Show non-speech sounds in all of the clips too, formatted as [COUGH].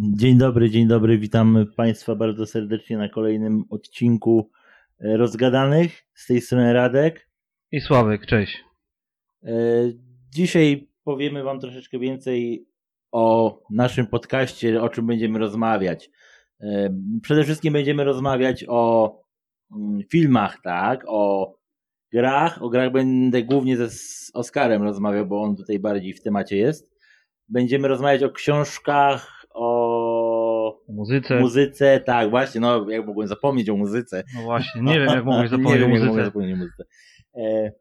Dzień dobry, dzień dobry. Witam Państwa bardzo serdecznie na kolejnym odcinku e, Rozgadanych. Z tej strony Radek. I Sławek, cześć. E, Dzisiaj powiemy Wam troszeczkę więcej o naszym podcaście, o czym będziemy rozmawiać. E, Przede wszystkim będziemy rozmawiać o mm, filmach, tak? O grach. O grach będę głównie ze z Oskarem rozmawiał, bo on tutaj bardziej w temacie jest. Będziemy rozmawiać o książkach, O muzyce. muzyce, tak, właśnie, no jak mogłem zapomnieć o muzyce. No właśnie, nie wiem jak [LAUGHS] mogłeś zapomnieć nie o muzyce. zapomnieć o muzyce. E,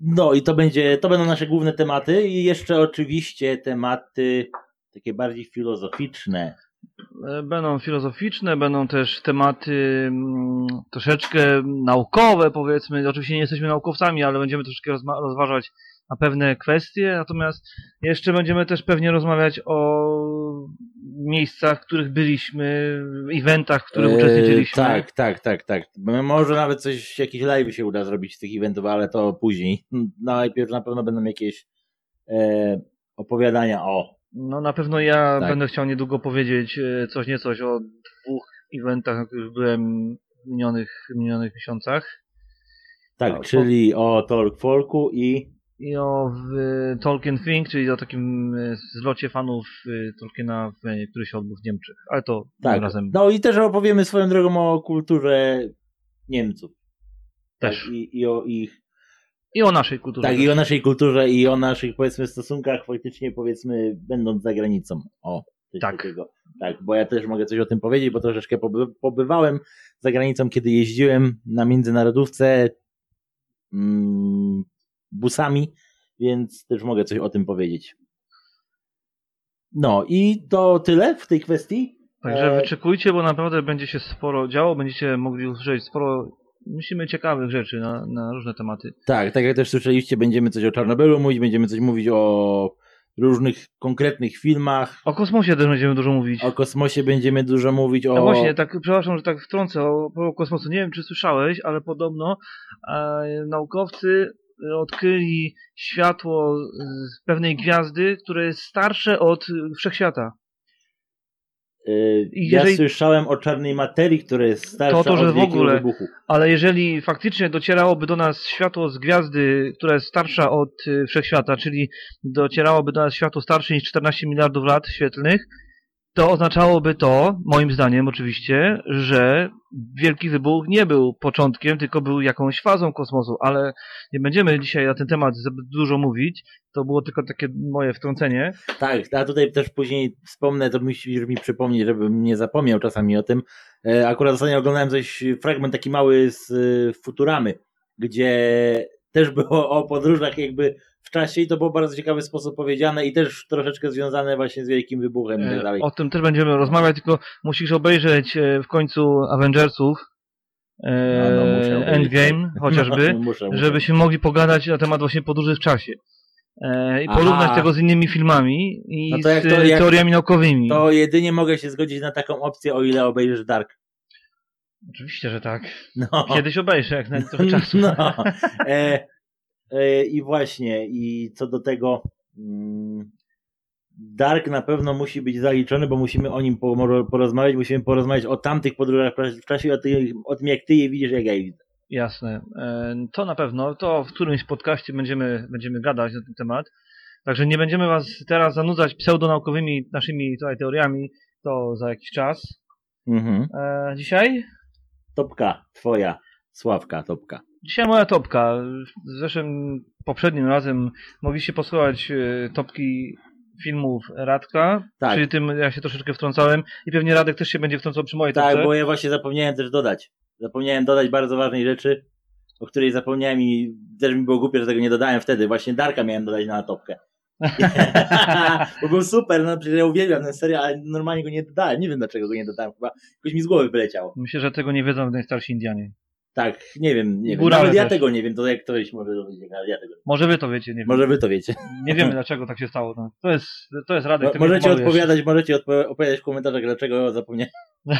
No i to będzie, to będą nasze główne tematy i jeszcze oczywiście tematy takie bardziej filozoficzne. E, Będą filozoficzne, będą też tematy mm, troszeczkę naukowe, powiedzmy. Oczywiście nie jesteśmy naukowcami, ale będziemy troszeczkę rozważać na pewne kwestie. Natomiast jeszcze będziemy też pewnie rozmawiać o miejscach, w których byliśmy, eventach, w których E, uczestniczyliśmy. Tak, tak, tak, tak. Może nawet coś, jakieś live się uda zrobić z tych eventów, ale to później. Najpierw na pewno będą jakieś e, opowiadania o. No na pewno ja Tak. będę chciał niedługo powiedzieć e, coś niecoś o dwóch eventach, na których byłem w minionych, minionych miesiącach. Tak, O, to- czyli o Talk Folku i I o Tolkien Think, czyli o takim e, zlocie fanów e, Tolkiena, w, e, który się odbył w Niemczech. Ale to tak. razem No i też opowiemy swoją drogą o kulturze Niemców. też. Tak, i, I o ich I o naszej kulturze. Tak, też. i o naszej kulturze i o naszych powiedzmy stosunkach faktycznie powiedzmy będąc za granicą. O, Tak. takiego. Tak, bo ja też mogę coś o tym powiedzieć, bo troszeczkę poby pobywałem za granicą, kiedy jeździłem na międzynarodówce mm, busami, więc też mogę coś o tym powiedzieć. No i to tyle w tej kwestii. Także E, wyczekujcie, bo naprawdę będzie się sporo działo, będziecie mogli usłyszeć sporo, myślimy, ciekawych rzeczy na, na różne tematy. Tak, tak jak też słyszeliście, będziemy coś o Czarnobylu mówić, będziemy coś mówić o różnych konkretnych filmach, O kosmosie też będziemy dużo mówić. O kosmosie będziemy dużo mówić, o... No właśnie, tak, przepraszam, że tak wtrącę o, o kosmosu. Nie wiem, czy słyszałeś, ale podobno e, naukowcy odkryli światło z pewnej gwiazdy, które jest starsze od e, wszechświata. Y, i ja jeżeli- słyszałem o czarnej materii, która jest starsza To- to, że od w ogóle- wybuchu. Ale jeżeli faktycznie docierałoby do nas światło z gwiazdy, która jest starsza od e, wszechświata, czyli docierałoby do nas światło starsze niż 14 miliardów lat świetlnych, to oznaczałoby to, moim zdaniem oczywiście, że Wielki Wybuch nie był początkiem, tylko był jakąś fazą kosmosu, ale nie będziemy dzisiaj na ten temat zbyt dużo mówić, to było tylko takie moje wtrącenie. Tak, a tutaj też później wspomnę, to musisz mi przypomnieć, żebym nie zapomniał czasami o tym. E, Akurat ostatnio oglądałem coś, fragment taki mały z y, Futuramy, gdzie też było o podróżach jakby w czasie i to było bardzo ciekawy sposób powiedziane i też troszeczkę związane właśnie z wielkim wybuchem i tak dalej. O tym też będziemy rozmawiać, tylko musisz obejrzeć e, w końcu Avengersów, e, No, no, Endgame chociażby, No, [LAUGHS] muszę, muszę. żebyśmy mogli pogadać na temat właśnie podróży w czasie. E, I Aha. porównać tego z innymi filmami i No to jak to- jak- teoriami naukowymi. To jedynie mogę się zgodzić na taką opcję, o ile obejrzysz Dark. Oczywiście, że tak. No. Kiedyś obejrzę, jak na trochę [LAUGHS] czasu. No. E, e, I właśnie, i co do tego, mm, Dark na pewno musi być zaliczony, bo musimy o nim po- porozmawiać, musimy porozmawiać o tamtych podróżach w czasie o, tych, o tym, jak ty je widzisz, jak ja je widzę. Jasne. E, To na pewno, to w którymś podcaście będziemy, będziemy gadać na ten temat. Także nie będziemy was teraz zanudzać pseudonaukowymi naszymi tutaj teoriami, to za jakiś czas. Mhm. E, dzisiaj? Topka, twoja, Sławka, topka. Dzisiaj moja topka. W zeszłym, poprzednim razem mogliście posłuchać e, topki filmów Radka. Tak. Przy tym ja się troszeczkę wtrącałem i pewnie Radek też się będzie wtrącał przy mojej topce. Tak, bo ja właśnie zapomniałem też dodać. Zapomniałem dodać bardzo ważnej rzeczy, o której zapomniałem i też mi było głupio, że tego nie dodałem wtedy. Właśnie Darka miałem dodać na topkę. [LAUGHS] Bo był super, no ja uwielbiam ten serial, ale normalnie go nie dodałem. Nie wiem dlaczego go nie dodałem, chyba jakoś mi z głowy wyleciało. Myślę, że tego nie wiedzą najstarsi Indianie. Tak, nie wiem, nie wiem. Nawet ja tego nie wiem, to jak ktoś może dowiedzieć, ale ja tego Może wy to wiecie, nie wiem. Może wy to wiecie. Nie wiemy dlaczego tak się stało. No. To, jest, to jest Radek. Nie możecie odpowiadać, możecie odpo- opowiadać w komentarzach, dlaczego zapomniałem. [LAUGHS]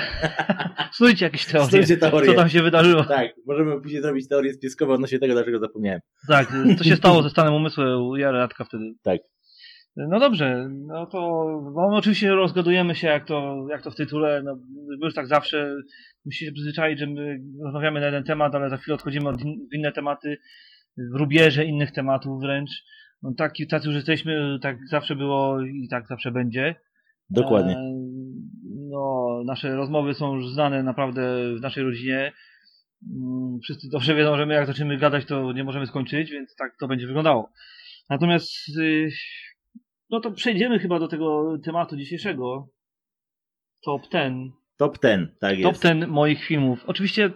Snujcie jakieś teorie. Snujcie teorie. Co tam się wydarzyło. Tak, możemy później zrobić teorię spiskową odnośnie tego, dlaczego zapomniałem. Tak, co się stało ze stanem umysłu u Jary Radka wtedy. Tak. No dobrze, no to no oczywiście rozgadujemy się jak to, jak to w tytule, no już tak zawsze musicie się przyzwyczaić, że my rozmawiamy na jeden temat, ale za chwilę odchodzimy od in, w inne tematy, w rubieże innych tematów wręcz. No taki, tacy już jesteśmy, tak zawsze było i tak zawsze będzie. Dokładnie. E, no, nasze rozmowy są już znane naprawdę w naszej rodzinie. Mm, Wszyscy dobrze wiedzą, że my jak zaczniemy gadać, to nie możemy skończyć, więc tak to będzie wyglądało. Natomiast y, no to przejdziemy chyba do tego tematu dzisiejszego. Top 10. Top ten, tak Top jest. 10 moich filmów. Oczywiście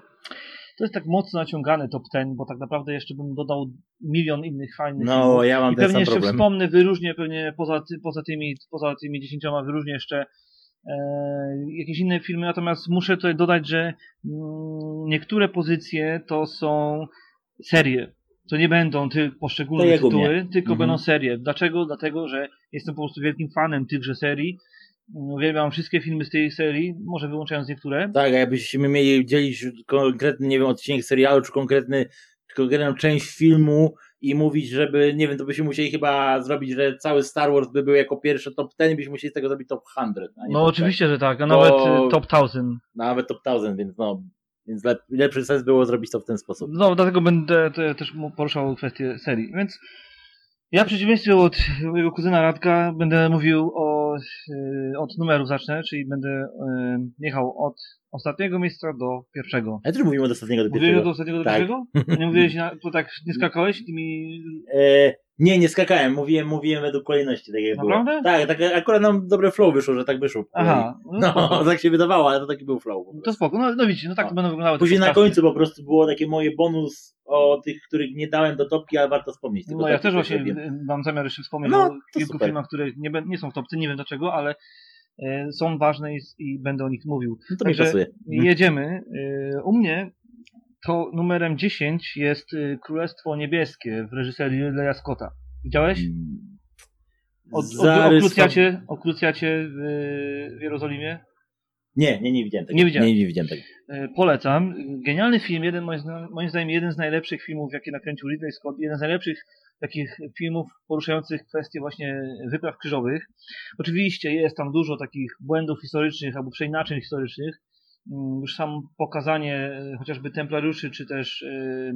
to jest tak mocno naciągane top 10, bo tak naprawdę jeszcze bym dodał milion innych fajnych No, filmów. ja mam I ten pewnie sam jeszcze problem. wspomnę, wyróżnię pewnie poza, poza, tymi, poza tymi dziesięcioma wyróżnię jeszcze e, jakieś inne filmy, natomiast muszę tutaj dodać, że mm, niektóre pozycje to są serie. To nie będą ty poszczególne tytuły, tylko Mhm. będą serie. Dlaczego? Dlatego, że jestem po prostu wielkim fanem tychże serii. Uwielbiam wszystkie filmy z tej serii, może wyłączając niektóre. Tak, a jakbyśmy mieli dzielić konkretny, nie wiem, odcinek serialu, czy konkretny, konkretną część filmu i mówić, żeby, nie wiem, to byśmy musieli chyba zrobić, że cały Star Wars by był jako pierwszy top 10 i byśmy musieli z tego zrobić top 100. A nie No top oczywiście, że tak, a nawet y, top 1000. 10. Nawet top 1000, więc no, więc lep, lepszy sens było zrobić to w ten sposób. No, dlatego będę te, też poruszał kwestię serii. Więc ja w przeciwieństwie od mojego kuzyna Radka będę mówił o, y, od numerów zacznę, czyli będę y, jechał od ostatniego miejsca do pierwszego. Ja też mówimy od ostatniego do Mówiłeś pierwszego. od ostatniego do Tak. pierwszego? Nie mówiłeś, na, to tak nie [LAUGHS] skakałeś tymi... E, nie, nie skakałem, mówiłem, mówiłem według kolejności, tak jak Naprawdę? było. Tak, tak, akurat nam dobre flow wyszło, że tak wyszło. Aha, no, No, [LAUGHS] tak się wydawało, ale to taki był flow. To spoko, no, no widzicie, no tak No. to będą wyglądały Później na końcu po prostu było takie moje bonus o tych, których nie dałem do topki, ale warto wspomnieć. tylko No ja tak też właśnie y, mam zamiar jeszcze wspomnieć No, o kilku super. filmach, które nie, nie są w topce, nie wiem dlaczego, ale są ważne i, i będę o nich mówił. No to mi Także pasuje. Jedziemy. Y, U mnie to numerem 10 jest y, Królestwo Niebieskie w reżyserii Ridleya Scotta. Widziałeś? Mm. O, o, o, Zarys- krucjacie, o krucjacie w, w Jerozolimie? Nie, nie, nie widziałem tego. Nie widziałem. Nie, nie widziałem tego. Polecam. Genialny film, jeden moim, moim zdaniem jeden z najlepszych filmów, jakie nakręcił Ridley Scott, jeden z najlepszych takich filmów poruszających kwestie właśnie wypraw krzyżowych. Oczywiście jest tam dużo takich błędów historycznych albo przeinaczeń historycznych. Mm, Już sam pokazanie e, chociażby templariuszy, czy też e,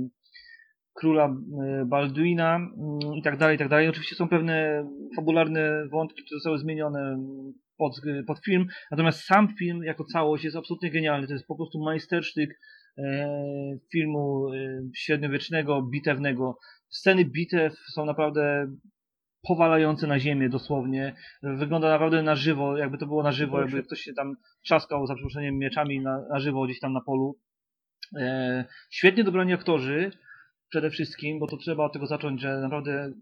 króla e, Balduina mm, i tak dalej, i tak dalej. Oczywiście są pewne fabularne wątki, które zostały zmienione mm, pod, pod film, natomiast sam film jako całość jest absolutnie genialny. To jest po prostu majstersztyk filmu średniowiecznego, bitewnego. Sceny bitew są naprawdę powalające na ziemię dosłownie. Wygląda naprawdę na żywo, jakby to było na żywo, jakby ktoś się tam trzaskał za przeproszeniem mieczami na, na żywo gdzieś tam na polu. E, świetnie dobrani aktorzy przede wszystkim, bo to trzeba od tego zacząć, że naprawdę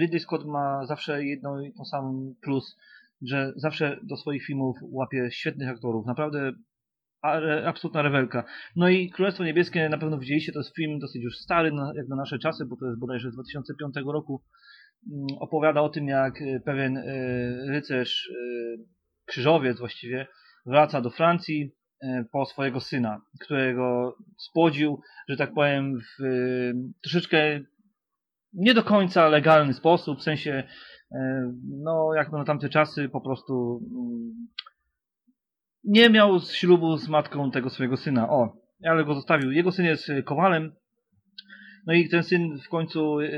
Ridley Scott ma zawsze jedno i to sam plus, że zawsze do swoich filmów łapie świetnych aktorów. Naprawdę absolutna rewelka. No i Królestwo Niebieskie na pewno widzieliście, to jest film dosyć już stary, jak na nasze czasy, bo to jest bodajże z 2005 roku. Mm, Opowiada o tym, jak e, pewien e, rycerz, e, krzyżowiec właściwie, wraca do Francji e, po swojego syna, którego spłodził, że tak powiem, w e, troszeczkę nie do końca legalny sposób, w sensie, e, no jak na tamte czasy po prostu mm, nie miał ślubu z matką tego swojego syna. O, ale go zostawił. Jego syn jest e, kowalem. No i ten syn w końcu e,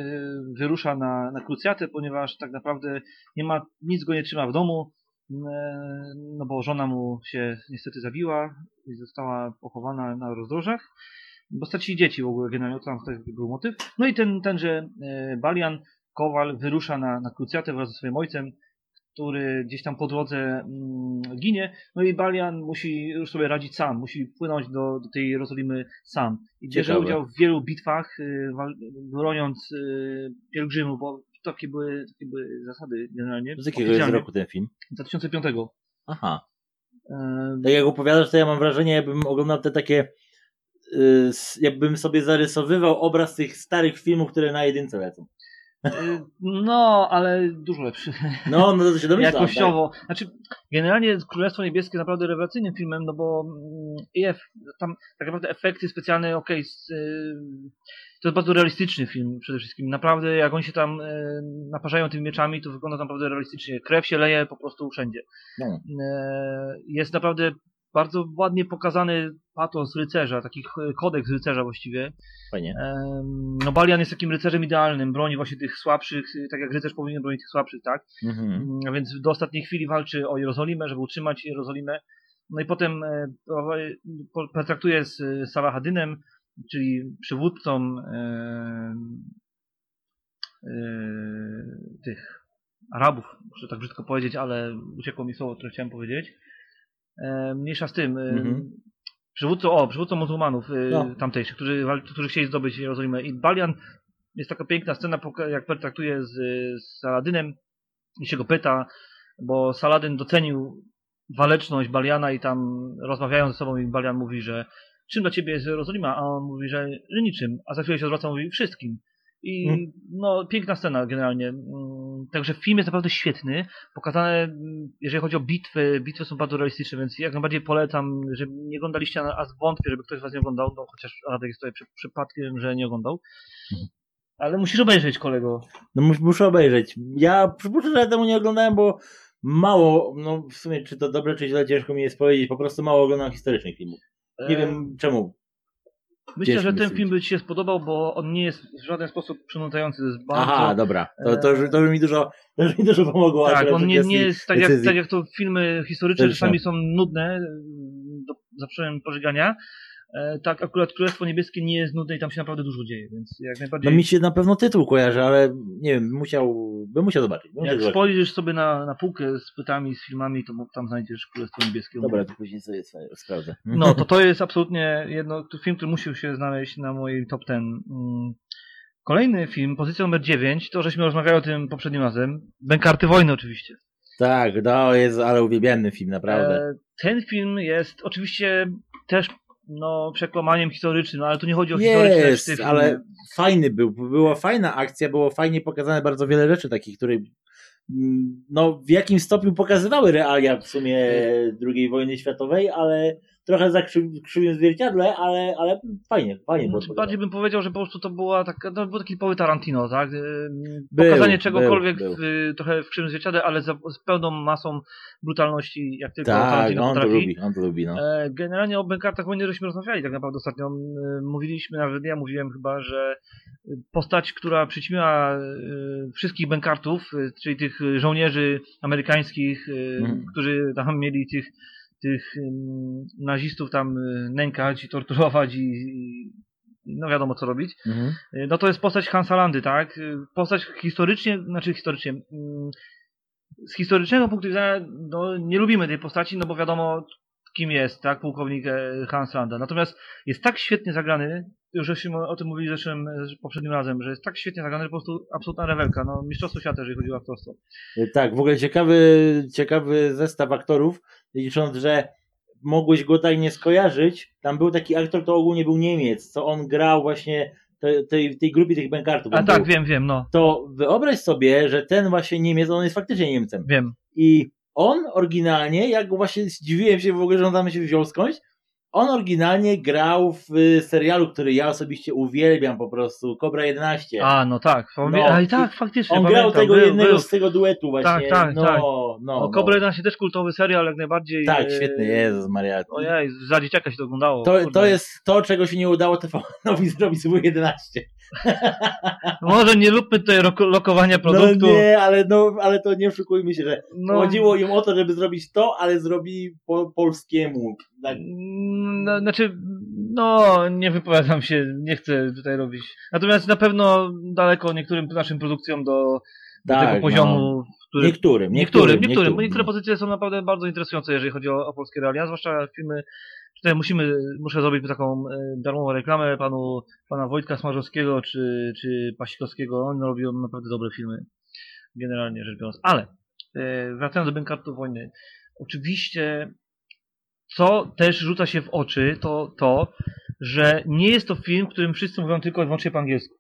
wyrusza na, na krucjatę, ponieważ tak naprawdę nie ma, nic go nie trzyma w domu, e, no bo żona mu się niestety zabiła i została pochowana na rozdrożach, bo stracili dzieci w ogóle generalnie, tam taki był motyw. No i ten, tenże e, Balian, kowal, wyrusza na, na krucjatę wraz ze swoim ojcem, który gdzieś tam po drodze mm, ginie, no i Balian musi już sobie radzić sam, musi płynąć do, do tej Jerozolimy sam. I bierze Ciekawe. udział w wielu bitwach, y, broniąc y, pielgrzymów, bo takie były, takie były zasady generalnie. Z jakiego jest roku ten film? 2005. Aha. Tak jak opowiadasz, to ja mam wrażenie, jakbym oglądał te takie y, jakbym sobie zarysowywał obraz tych starych filmów, które na jedynce lecą. Y, No, ale dużo lepszy. No, no to się domyślam. Jakościowo. Znaczy, generalnie Królestwo Niebieskie jest naprawdę rewelacyjnym filmem, no bo mm, IF, tam tak naprawdę efekty specjalne, okej, s- y, to jest bardzo realistyczny film przede wszystkim. Naprawdę, jak oni się tam y, naparzają tymi mieczami, to wygląda naprawdę realistycznie. Krew się leje po prostu wszędzie. No. E, Jest naprawdę bardzo ładnie pokazany patos rycerza, taki kodeks rycerza właściwie. Fajnie. No Balian jest takim rycerzem idealnym, broni właśnie tych słabszych, tak jak rycerz powinien bronić tych słabszych, tak? Mhm. Mm, więc do ostatniej chwili walczy o Jerozolimę, żeby utrzymać Jerozolimę. No i potem e, po- pertraktuje z e, Salahadynem, czyli przywódcą e, e, tych Arabów, muszę tak brzydko powiedzieć, ale uciekło mi słowo, które chciałem powiedzieć. E, mniejsza z tym. E, Mhm. Przywódcą, o, przywódcą muzułmanów e, No. tamtejszych, którzy, którzy chcieli zdobyć Jerozolimę. I Balian jest taka piękna scena, jak pertraktuje z, z Saladynem i się go pyta, bo Saladyn docenił waleczność Baliana i tam rozmawiają ze sobą i Balian mówi, że czym dla ciebie jest Jerozolima? A on mówi, że, że niczym. A za chwilę się zwraca mówi wszystkim. I Hmm. no, piękna scena generalnie. Mm, Także film jest naprawdę świetny. Pokazane, mm, jeżeli chodzi o bitwy, bitwy są bardzo realistyczne, więc jak najbardziej polecam, że nie oglądaliście, a wątpię, żeby ktoś z was nie oglądał, no chociaż Radek jest tutaj przy, przypadkiem, że nie oglądał. Mhm. Ale musisz obejrzeć, kolego. No mus- muszę obejrzeć. Ja przypuszczam, że ja temu nie oglądałem, bo mało, no w sumie czy to dobre, czy źle, ciężko mi jest powiedzieć, po prostu mało oglądam historycznych filmów. Nie E, wiem czemu. Myślę, że ten film by Ci się spodobał, bo on nie jest w żaden sposób przynudzający. To jest bardzo... Aha, dobra. To, to, już- to już mi dużo, [LAUGHS] to mi dużo pomogło. tak, on w nie, nie jest tak jak, tak jak to filmy historyczne czasami są nudne, do, za przeproszeniem pożegania. E, tak, akurat Królestwo Niebieskie nie jest nudne i tam się naprawdę dużo dzieje, więc jak No najbardziej... mi się na pewno tytuł kojarzy, ale nie wiem, musiał, bym musiał zobaczyć. Bym jak spojrzysz sobie na, na półkę z płytami, z filmami, to tam znajdziesz Królestwo Niebieskie. Dobra, to później sobie sprawdzę. No, to [LAUGHS] to jest absolutnie jedno, film, który musiał się znaleźć na mojej top 10. Mm. Kolejny film, pozycja numer 9, to żeśmy rozmawiali o tym poprzednim razem. Bękarty wojny oczywiście. Tak, to jest, ale uwielbiany film, naprawdę. E, ten film jest oczywiście też no, przekłamaniem historycznym, ale tu nie chodzi o historyczne Jest, ale fajny był. Była fajna akcja, było fajnie pokazane bardzo wiele rzeczy takich, które mm, no, w jakim stopniu pokazywały realia w sumie II wojny światowej, ale trochę za krzyw- krzywym zwierciadle, ale, ale fajnie, fajnie było. Znaczy, bardziej bym powiedział, że po prostu to była taka, to był taki typowy Tarantino, tak? E, Był, Pokazanie był, czegokolwiek był. W, trochę w krzywym zwierciadle, ale za, z pełną masą brutalności, jak tylko Tak, Tarantino on to potrafi. lubi, on to lubi, no. E, Generalnie o Bękartach Wojny żeśmy rozmawiali tak naprawdę ostatnio. M, Mówiliśmy, nawet ja mówiłem chyba, że postać, która przyćmiła e, wszystkich Bękartów, e, czyli tych żołnierzy amerykańskich, Mhm. którzy tam mieli tych, tych nazistów tam e, nękać i torturować i, i no wiadomo co robić. Mhm. E, No to jest postać Hansa Landy, tak? E, Postać historycznie, znaczy historycznie, mm, z historycznego punktu widzenia no, nie lubimy tej postaci, no bo wiadomo kim jest, tak? Pułkownik Hans Landa. Natomiast jest tak świetnie zagrany, już żeśmy o tym mówili zeszłym, e, poprzednim razem, że jest tak świetnie zagrany, że po prostu absolutna rewelka. No, mistrzostwo świata, jeżeli chodzi o aktorstwo. Tak, w ogóle ciekawy, ciekawy zestaw aktorów, licząc, że mogłeś go tak nie skojarzyć. Tam był taki aktor, to ogólnie był Niemiec, co on grał właśnie te, tej, tej grupie tych bękartów. A tak, był, wiem, wiem, no. To wyobraź sobie, że ten właśnie Niemiec, on jest faktycznie Niemcem. Wiem. I on oryginalnie, jak właśnie zdziwiłem się w ogóle, że on tam się wziął skądś, on oryginalnie grał w y, serialu, który ja osobiście uwielbiam po prostu, Cobra 11. A, no tak. No, No, Ale i tak, faktycznie. on pamiętam, grał tego był, jednego był. z tego duetu właśnie. tak, no, tak. no, No, no. Cobra 11 też kultowy serial, jak najbardziej. Tak, e, świetny, Jezus Maria. Ojej, za dzieciaka się to oglądało. To, to jest to, czego się nie udało TVN-owi [LAUGHS] zrobić z W11. [LAUGHS] Może nie lubmy tutaj lokowania produktu. No nie, ale, no, ale to nie oszukujmy się, że No, chodziło im o to, żeby zrobić to, ale zrobili po polskiemu. Tak. No, znaczy, no, nie wypowiadam się, nie chcę tutaj robić. Natomiast na pewno daleko niektórym naszym produkcjom do, do Tak, tego poziomu, w którym. Niektórym, Niektórym, niektórym, bo niektóre pozycje są naprawdę bardzo interesujące, jeżeli chodzi o, o polskie realia, zwłaszcza filmy. Tutaj musimy, muszę zrobić taką e, darmową reklamę panu, pana Wojtka Smarzowskiego czy, czy Pasikowskiego. Oni robią naprawdę dobre filmy, generalnie rzecz biorąc. Ale e, wracając do Bękartów Wojny. Oczywiście, co też rzuca się w oczy, to to, że nie jest to film, w którym wszyscy mówią tylko i wyłącznie po angielsku.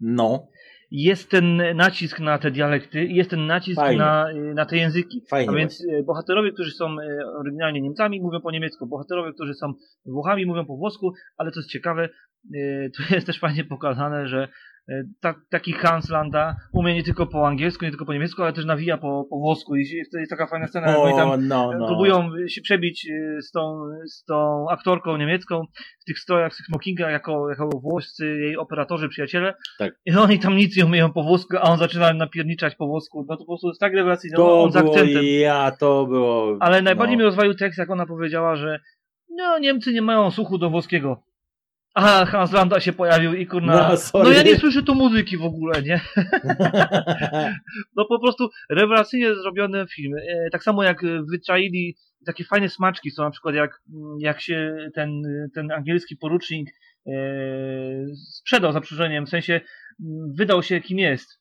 No, jest ten nacisk na te dialekty, jest ten nacisk Fajnie. na, y, na te języki. Fajnie A więc y, bohaterowie, którzy są y, oryginalnie Niemcami, mówią po niemiecku. Bohaterowie, którzy są Włochami, mówią po włosku, ale co jest ciekawe, [LAUGHS] to jest też fajnie pokazane, że ta, taki Hans Landa umie nie tylko po angielsku, nie tylko po niemiecku, ale też nawija po, po włosku. I jest, jest taka fajna scena, jak oni tam no, no. próbują się przebić y, z tą, z tą aktorką niemiecką w tych strojach, w tych smokingach, jako, jako włoscy jej operatorzy, przyjaciele. Tak. I oni tam nic nie umieją po włosku, a on zaczyna napierniczać po włosku. No to po prostu jest tak rewelacyjne. To on z akcentem. ja, to było... Ale najbardziej no. mnie rozwalił tekst, jak ona powiedziała, że no Niemcy nie mają słuchu do włoskiego. A Hans Landa się pojawił i kurna. No, No, ja nie słyszę tu muzyki w ogóle, nie? [LAUGHS] No po prostu rewelacyjnie zrobiony film. E, tak samo jak e, wyczaili takie fajne smaczki są na przykład jak, mm, jak się ten, ten angielski porucznik e, sprzedał za przeproszeniem, w sensie mm, wydał się kim jest.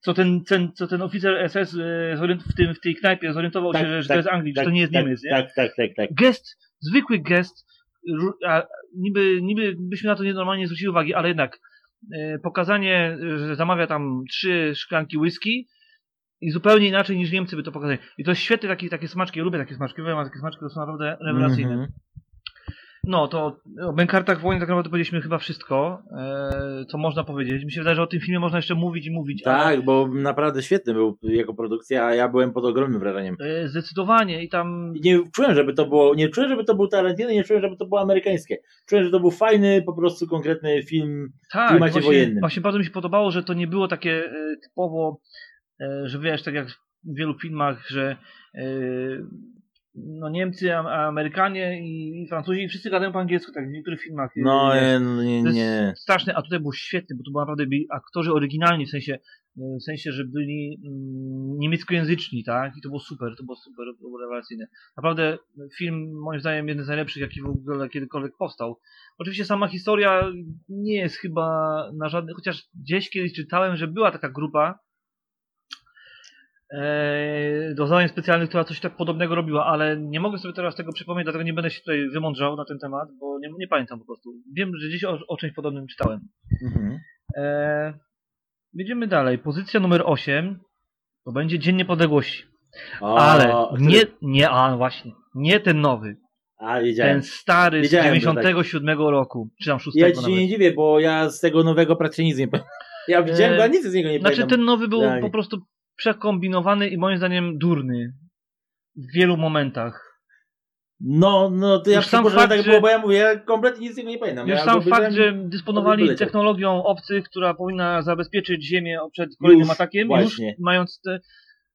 Co ten, ten, co ten oficer SS w, tym, w tej knajpie zorientował Tak, się, że, że tak, to jest Anglik, że to nie jest tak, Niemiec, nie? Tak, tak, tak, tak. Gest, zwykły gest, niby, niby byśmy na to nienormalnie zwrócili uwagi, ale jednak e, pokazanie, że zamawia tam trzy szklanki whisky i zupełnie inaczej niż Niemcy by to pokazali. I to jest świetne takie, takie smaczki, ja lubię takie smaczki, wiem, takie smaczki to są naprawdę rewelacyjne. Mhm. No to o Bękartach Wojny tak naprawdę powiedzieliśmy chyba wszystko, e, co można powiedzieć. Mi się wydaje, że o tym filmie można jeszcze mówić i mówić, ale Tak, bo naprawdę świetny był jako produkcja, a ja byłem pod ogromnym wrażeniem. e, zdecydowanie i tam Nie czułem, żeby to było, nie czułem, żeby to był Tarantino, nie czułem, żeby to było amerykańskie. Czułem, że to był fajny, po prostu konkretny film. Tak, klimacie właśnie, wojennym. właśnie bardzo mi się podobało, że to nie było takie e, typowo, że wiesz, tak jak w wielu filmach, że no Niemcy, Amerykanie i, i Francuzi i wszyscy gadają po angielsku, tak w niektórych filmach. e, No, nie, no, nie, To nie. straszne, a tutaj był świetny, bo to były naprawdę byli aktorzy oryginalni, w sensie, e, w sensie, że byli mm, niemieckojęzyczni, tak? I to było super, to było super, to było rewelacyjne. Naprawdę film, moim zdaniem, jeden z najlepszych, jaki w ogóle kiedykolwiek powstał. Oczywiście sama historia nie jest chyba na żadny, chociaż gdzieś kiedyś czytałem, że była taka grupa e, do zadań specjalnych, która coś tak podobnego robiła, ale nie mogę sobie teraz tego przypomnieć, dlatego nie będę się tutaj wymądrzał na ten temat, bo nie, nie pamiętam po prostu. Wiem, że gdzieś o, o czymś podobnym czytałem. Mhm. E, jedziemy dalej. Pozycja numer 8 to będzie Dzień Niepodległości. O, ale nie, nie, a właśnie, nie ten nowy. A, wiedziałem. Ten stary z Wiedziałem, że tak. 97 roku, czy tam 6 Ja nawet. ci nie dziwię, bo ja z tego nowego praktycznie nic nie pamiętam. [LAUGHS] Ja widziałem go, a nic z niego nie Znaczy pamiętam. ten nowy był Realnie. po prostu przekombinowany i moim zdaniem durny. W wielu momentach. No, no to ja sam fakt, tak że- było, bo ja mówię, ja kompletnie nic z niego nie pamiętam. Już ja sam fakt, że dysponowali technologią obcych, która powinna zabezpieczyć Ziemię przed kolejnym Już, atakiem, właśnie. już mając te,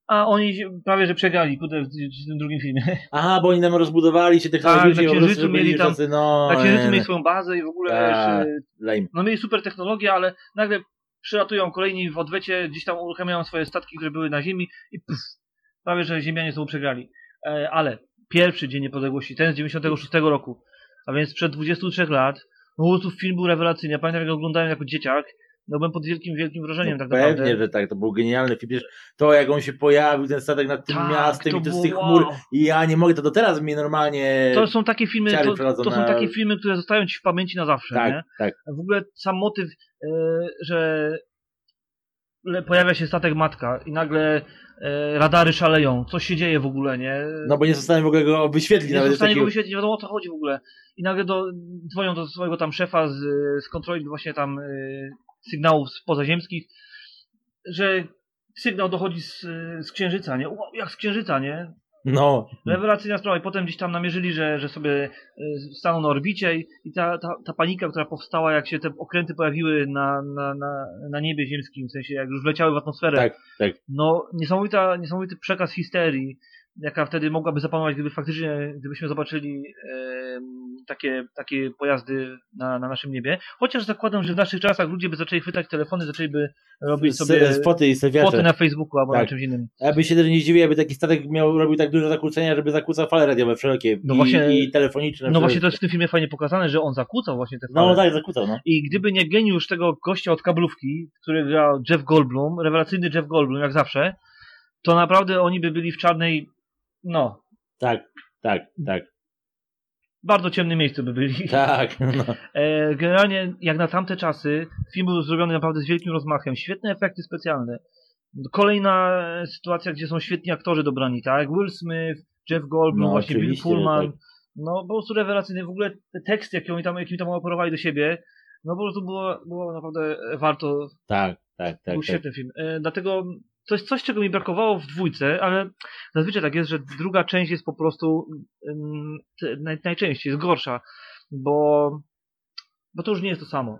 a oni prawie że przegrali kurde, w, w tym drugim filmie. Aha, bo oni nam rozbudowali się Tak, technologicznie, na po prostu, Księżycu mieli tam- tacy, no, Na Księżycu mieli nie, swoją bazę i w ogóle Tak. wiesz, lame. no mieli super technologię, ale nagle przylatują kolejni w odwecie, gdzieś tam uruchamiają swoje statki, które były na Ziemi i puf, prawie że Ziemianie znowu przegrali. E, ale pierwszy Dzień Niepodległości, ten z 96 roku, a więc przed 23 lat, no po prostu film był rewelacyjny. Ja pamiętam jak go oglądałem jako dzieciak, no byłem pod wielkim, wielkim wrażeniem No, tak naprawdę. pewnie, że tak, to był genialny film. To, jak on się pojawił, ten statek nad tym Tak, miastem to i to z tych wow. chmur. I ja nie mogę, to do teraz mnie normalnie... To są takie filmy, to, to są na- takie filmy, które zostają ci w pamięci na zawsze, tak, nie? tak. W ogóle sam motyw, e, że pojawia się statek matka i nagle e, radary szaleją. Co się dzieje w ogóle, nie? No bo nie zostałem w ogóle go wyświetlić nie nawet. są w stanie takiego- go wyświetlić, nie wiadomo o co chodzi w ogóle. I nagle do, dzwonią do swojego tam szefa z, z kontroli właśnie tam e, sygnałów pozaziemskich, że sygnał dochodzi z, z księżyca, nie? Wow, jak z księżyca, nie? No, Rewelacyjna sprawa i potem gdzieś tam namierzyli, że, że sobie y, staną na orbicie i, i ta, ta, ta panika, która powstała, jak się te okręty pojawiły na, na, na, na niebie ziemskim, w sensie jak już wleciały w atmosferę. tak, tak. No niesamowita, niesamowity przekaz histerii, jaka wtedy mogłaby zapanować, gdyby faktycznie, gdybyśmy zobaczyli em, takie, takie pojazdy na, na naszym niebie. Chociaż zakładam, że w naszych czasach ludzie by zaczęli chwytać telefony, zaczęliby robić sobie Spoty i sewiacze. na Facebooku albo na Tak. czymś innym. Ja bym się też nie zdziwił, jakby taki statek miał, robił tak duże zakłócenia, żeby zakłócał fale radiowe wszelkie No i, właśnie- i telefoniczne. No właśnie to jest w tym filmie fajnie pokazane, że on zakłócał właśnie te fale. No tak, zakłócał, no. I gdyby nie geniusz tego gościa od kablówki, który grał Jeff Goldblum, rewelacyjny Jeff Goldblum, jak zawsze, to naprawdę oni by byli w czarnej, no, Tak, tak, tak. bardzo ciemnym miejscu by byli. Tak, no. [LAUGHS] E, generalnie, jak na tamte czasy, film był zrobiony naprawdę z wielkim rozmachem. Świetne efekty specjalne. Kolejna sytuacja, gdzie są świetni aktorzy dobrani, tak? Will Smith, Jeff Goldblum, No, właśnie Bill Pullman. tak. No, po prostu rewelacyjny. W ogóle te teksty, jakie oni tam, jakimi tam operowali do siebie, no po prostu było, było naprawdę warto. tak, tak, tak. był tak. świetny film. E, dlatego to jest coś, czego mi brakowało w dwójce, ale zazwyczaj tak jest, że druga część jest po prostu najczęściej jest gorsza, bo, bo to już nie jest to samo.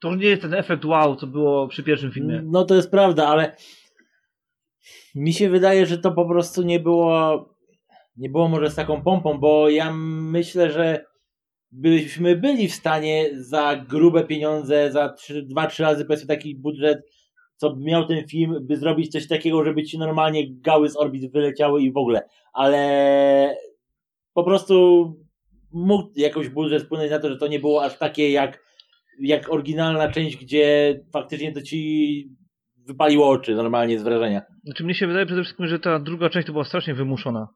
To już nie jest ten efekt wow, co było przy pierwszym filmie. No to jest prawda, ale mi się wydaje, że to po prostu nie było nie było może z taką pompą, bo ja myślę, że byśmy byli w stanie za grube pieniądze, za 2-3 razy powiedzmy taki budżet, co miał ten film, by zrobić coś takiego, żeby ci normalnie gały z orbit wyleciały i w ogóle, ale po prostu mógł jakoś budżet wpłynąć na to, że to nie było aż takie jak, jak oryginalna część, gdzie faktycznie to ci wypaliło oczy normalnie z wrażenia. Znaczy mnie się wydaje przede wszystkim, że ta druga część to była strasznie wymuszona.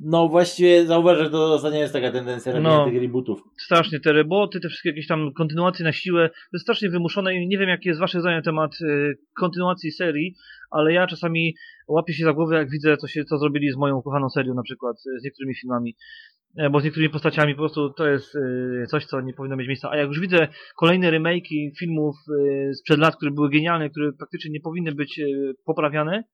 No właściwie zauważę, że to ostatnio jest taka tendencja robienia No. tych rebootów. Strasznie te reboty, te wszystkie jakieś tam kontynuacje na siłę, to jest strasznie wymuszone i nie wiem jakie jest wasze zdanie na temat y, kontynuacji serii, ale ja czasami łapię się za głowę jak widzę co, się, co zrobili z moją ukochaną serią na przykład, y, z niektórymi filmami. E, Bo z niektórymi postaciami po prostu to jest y, coś, co nie powinno mieć miejsca. A jak już widzę kolejne remake'i filmów y, sprzed lat, które były genialne, które praktycznie nie powinny być y, poprawiane,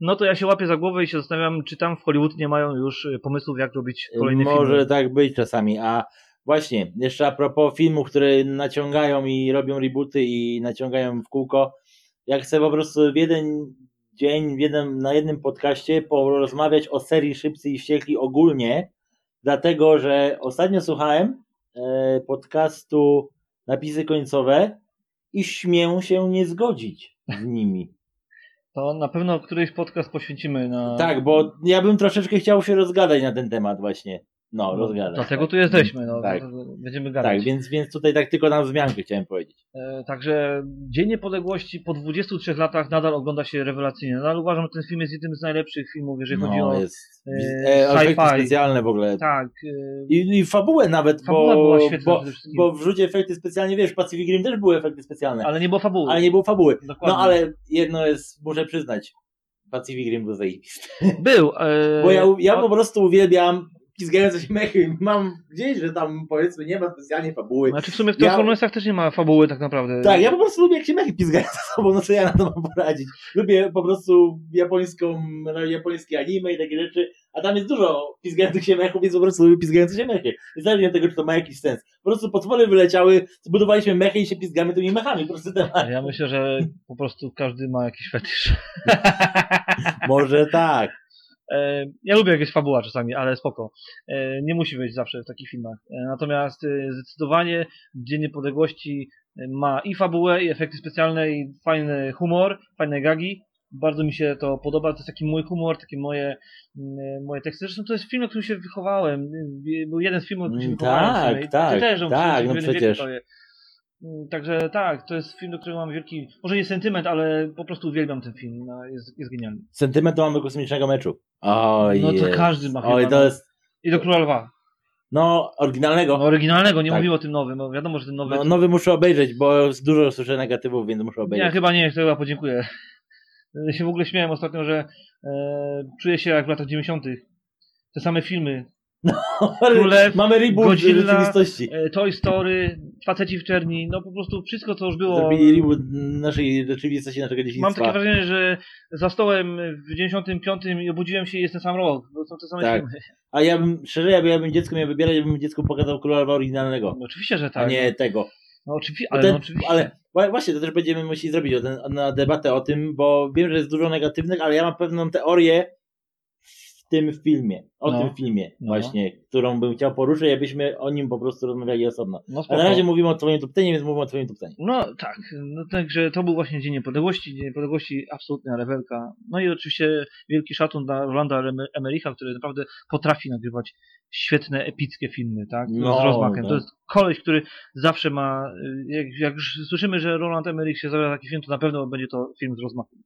no to ja się łapię za głowę i się zastanawiam, czy tam w Hollywood nie mają już y, pomysłów, jak robić kolejne Może filmy. tak być czasami, a właśnie, jeszcze a propos filmów, które naciągają i robią rebooty i naciągają w kółko, ja chcę po prostu w jeden dzień, w jednym, na jednym podcaście porozmawiać o serii Szybcy i Wściekli ogólnie, dlatego, że ostatnio słuchałem e, podcastu Napisy Końcowe i śmiem się nie zgodzić z nimi. To na pewno któryś podcast poświęcimy na. Tak, bo ja bym troszeczkę chciał się rozgadać na ten temat właśnie. No, No, rozgadać. Dlatego tak. tu jesteśmy, no, Tak. będziemy gadać. Tak, więc, więc tutaj tak tylko na wzmiankę chciałem powiedzieć. E, także Dzień Niepodległości po 23 latach nadal ogląda się rewelacyjnie. Nadal uważam, że ten film jest jednym z najlepszych filmów, jeżeli chodzi No, o. jest. e, E, sci-fi. specjalne w ogóle. Tak. e, I, I fabułę nawet, Fabuła bo, była świetna bo, bo w rzucie efekty specjalnie, wiesz, w Pacific Rim też były efekty specjalne, ale, Ale nie było fabuły. nie było fabuły. Dokładnie. No ale jedno jest, muszę przyznać, Pacific Rim był zajebisty. Był. E, [LAUGHS] Bo ja, ja o- po prostu uwielbiam pizgające się mechy. Mam gdzieś, że tam powiedzmy nie ma specjalnie fabuły. Znaczy w sumie w ja- Transformersach też nie ma fabuły tak naprawdę. Tak, ja po prostu lubię jak się mechy pizgają ze sobą, no co ja na to mam poradzić. Lubię po prostu japońską, japońskie anime i takie rzeczy, a tam jest dużo pizgających się mechów, więc po prostu lubię pizgające się mechy. Niezależnie od tego, czy to ma jakiś sens. Po prostu potwory wyleciały, zbudowaliśmy mechy i się pizgamy tymi mechami, po prostu temat. Ja myślę, że po prostu każdy ma jakiś fetysz. [LAUGHS] Może tak. E, Ja lubię jakieś fabuła czasami, ale spoko. E, Nie musi być zawsze w takich filmach. E, Natomiast zdecydowanie Dzień Niepodległości ma i fabułę, i efekty specjalne, i fajny humor, fajne gagi. Bardzo mi się to podoba, to jest taki mój humor, takie moje, mm, moje teksty. Zresztą to jest film, na którym się wychowałem. Był jeden z filmów, na którym się Mm, wychowałem. tak, sumie. I tak, ty też, tak, no przecież. prawie. Mm, Także tak, to jest film, do którego mam wielki, może nie sentyment, ale po prostu uwielbiam ten film. No, Jest, jest genialny. Sentyment to mamy do kosmicznego meczu. Oj, No to każdy ma Oj, no. to jest, I do Króla Lwa. no, oryginalnego. No, oryginalnego, nie Tak. mówię o tym nowym. No, wiadomo, że ten nowy. No, nowy muszę obejrzeć, bo dużo słyszę negatywów, więc muszę ja obejrzeć. chyba nie, to chyba podziękuję. Ja się w ogóle śmiałem ostatnio, że e, czuję się jak w latach 90. Te same filmy. Królew, Mamy reboot Godzilla, rzeczywistości. E, Toy Story, Faceci w czerni, no po prostu wszystko, co już było. Zrobili reboot naszej rzeczywistości, naszego Mam dzieciństwa. takie wrażenie, że za stołem w 95 i obudziłem się i jest ten sam rok, bo są te same Tak. filmy. A ja bym, szczerze, jakby ja bym dziecko miał wybierać, ja bym dziecku pokazał króla Lwa oryginalnego, No, oczywiście, że a tak. nie tego. No, oczywiście, ale, ten, no, oczywiście. ale właśnie, to też będziemy musieli zrobić o ten, na debatę o tym, bo wiem, że jest dużo negatywnych, ale ja mam pewną teorię w tym filmie, o No. tym filmie No. właśnie, którą bym chciał poruszyć, abyśmy o nim po prostu rozmawiali osobno. no, A na razie mówimy o twoim tuptenie, więc mówimy o twoim tuptenie. No tak, no także to był właśnie Dzień Niepodległości. Dzień Niepodległości absolutna rewelka. No i oczywiście wielki szacun dla Rolanda Emericha, który naprawdę potrafi nagrywać świetne, epickie filmy, tak? No, z rozmachem. no. To jest koleś, który zawsze ma, jak, jak już słyszymy, że Roland Emmerich się zabiera taki film, to na pewno będzie to film z rozmachem.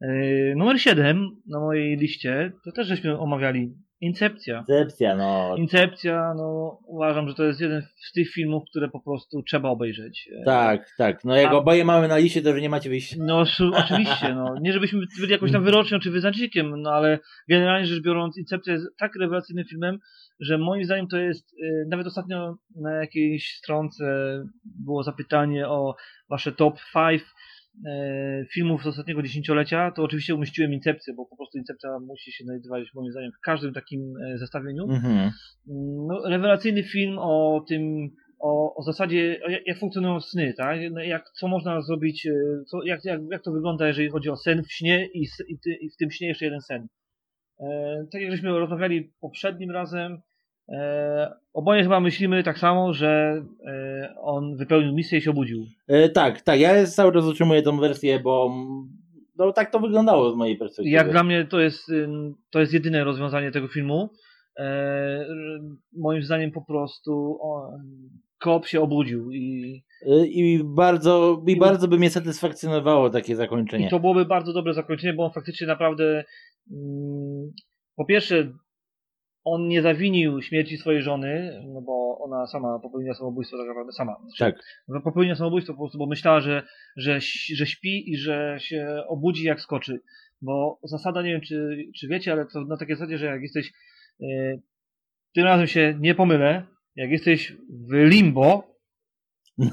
Yy, numer 7 na mojej liście, to też żeśmy omawiali Incepcja. Incepcja, no. Incepcja, no uważam, że to jest jeden z tych filmów, które po prostu trzeba obejrzeć. E, Tak, tak. No jak A- oboje mamy na liście, to że nie macie wyjścia. No oczywiście, no. Nie żebyśmy byli jakąś tam wyrocznią czy wyznacznikiem, no ale generalnie rzecz biorąc Incepcja jest tak rewelacyjnym filmem, że moim zdaniem to jest, e, nawet ostatnio na jakiejś stronce było zapytanie o wasze top 5 e, filmów z ostatniego dziesięciolecia, to oczywiście umieściłem Incepcję, bo po prostu Incepcja musi się znajdować moim zdaniem w każdym takim e, zestawieniu. Mhm. no, rewelacyjny film o tym, o, o zasadzie, o jak, jak funkcjonują sny, tak? No, Jak, co można zrobić, e, co, jak, jak, jak to wygląda, jeżeli chodzi o sen w śnie i, i, ty, i w tym śnie jeszcze jeden sen. E, tak jak żeśmy rozmawiali poprzednim razem, e, oboje chyba myślimy tak samo, że e, on wypełnił misję i się obudził. E, tak, tak. Ja cały czas utrzymuję tą wersję, bo no, tak to wyglądało z mojej perspektywy. Jak dla mnie to jest, to jest jedyne rozwiązanie tego filmu. E, moim zdaniem po prostu o, Kop się obudził i, E, I bardzo, i bardzo by mnie satysfakcjonowało takie zakończenie. i to byłoby bardzo dobre zakończenie, bo on faktycznie naprawdę mm, po pierwsze on nie zawinił śmierci swojej żony, no bo ona sama popełniła samobójstwo tak naprawdę sama. Tak. Znaczy, Popełniła samobójstwo po prostu, bo myślała, że, że, że śpi i że się obudzi jak skoczy. Bo zasada, nie wiem czy, czy wiecie, ale to na takiej zasadzie, że jak jesteś, yy, tym razem się nie pomylę, jak jesteś w limbo, [LAUGHS]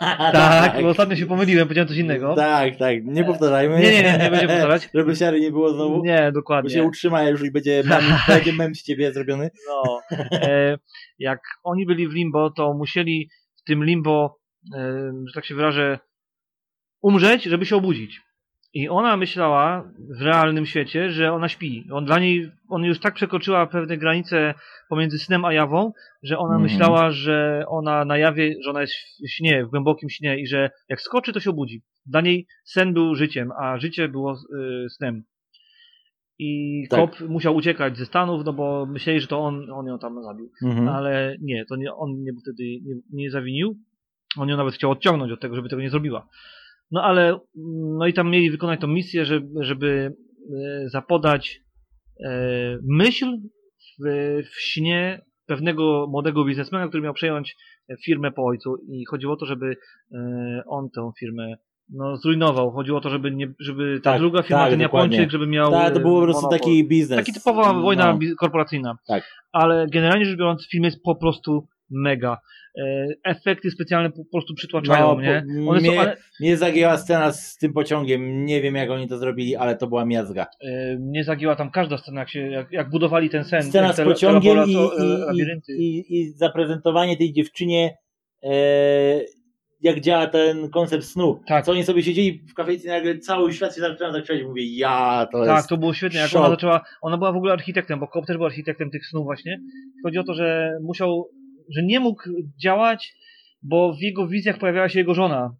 [LAUGHS] tak, bo ostatnio się pomyliłem, powiedziałem coś innego. Tak, tak. Nie powtarzajmy. Nie, nie, nie, nie będziemy powtarzać. [LAUGHS] Żeby siary nie było znowu. Nie, Bo się dokładnie. utrzyma już i będzie mem, [LAUGHS] będzie mem z ciebie zrobiony. No, e, jak oni byli w limbo, to musieli w tym limbo, e, że tak się wyrażę, umrzeć, żeby się obudzić. I ona myślała w realnym świecie, że ona śpi. On dla niej, on już tak przekroczyła pewne granice pomiędzy snem a jawą, że ona Mhm. myślała, że ona na jawie, że ona jest w śnie, w głębokim śnie i że jak skoczy, to się obudzi. Dla niej sen był życiem, a życie było y, snem. I Tak. Kop musiał uciekać ze Stanów, no bo myśleli, że to on, on ją tam zabił. Mhm. Ale nie, to nie, on nie, wtedy nie, nie zawinił. On ją nawet chciał odciągnąć od tego, żeby tego nie zrobiła. No ale, no i tam mieli wykonać tą misję, żeby, żeby zapodać e, myśl w, w śnie pewnego młodego biznesmena, który miał przejąć firmę po ojcu i chodziło o to, żeby e, on tę firmę no, zrujnował. Chodziło o to, żeby, nie, żeby ta Tak, druga firma, tak, ten dokładnie. Japończyk, żeby miał Tak, to był po e, prostu taki biznes. Taki typowa wojna No. korporacyjna. Tak. Ale generalnie rzecz biorąc, film jest po prostu mega. E, Efekty specjalne po prostu przytłaczają No, mnie. One są, mnie- ale, Mnie zagięła scena z tym pociągiem. Nie wiem jak oni to zrobili, ale to była miazga. e, mnie zagięła tam każda scena, jak, się, jak, jak budowali ten sen. Scena z pociągiem i, laborato- i, labirynty. i, i, i zaprezentowanie tej dziewczynie, e, jak działa ten koncept snu. Tak. Co oni sobie siedzieli w kafejce i nagle cały świat się zaczyna zakrzywać. Mówię, ja, to Tak, to było świetne, jak szok. ona zaczęła, ona była w ogóle architektem, bo Cobb też był architektem tych snów właśnie. Chodzi o to, że musiał, że nie mógł działać, bo w jego wizjach pojawiała się jego żona.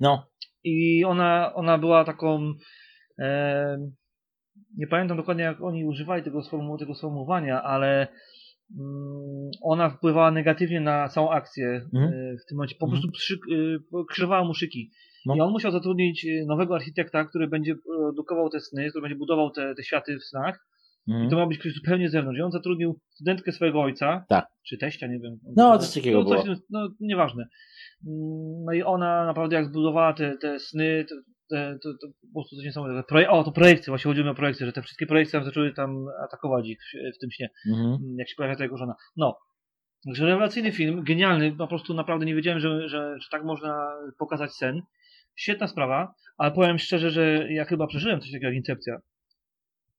No, I ona, ona była taką. E, nie pamiętam dokładnie, jak oni używali tego, sformu, tego sformułowania, ale mm, ona wpływała negatywnie na całą akcję Mhm. e, w tym momencie. Po Mhm. prostu przy, e, krzyżowała mu szyki. No. I on musiał zatrudnić e, nowego architekta, który będzie produkował te sny, który będzie budował te, te światy w snach. Mhm. I to miał być ktoś zupełnie zewnątrz. I on zatrudnił studentkę swojego ojca. Tak. Czy teścia, nie wiem. No, coś takiego no, było. No, nieważne. Mm, No i ona naprawdę jak zbudowała te, te sny, to, te, to, to po prostu coś niesamowitego. Proje- o, to projekcje, właśnie chodziło mi o projekcje, że te wszystkie projekcje zaczęły tam atakować ich w, w tym śnie, Mhm. mm, jak się pojawia ta jego żona. No. Także rewelacyjny film, genialny, po prostu naprawdę nie wiedziałem, że, że, że tak można pokazać sen. Świetna sprawa, ale powiem szczerze, że ja chyba przeżyłem coś takiego jak Incepcja.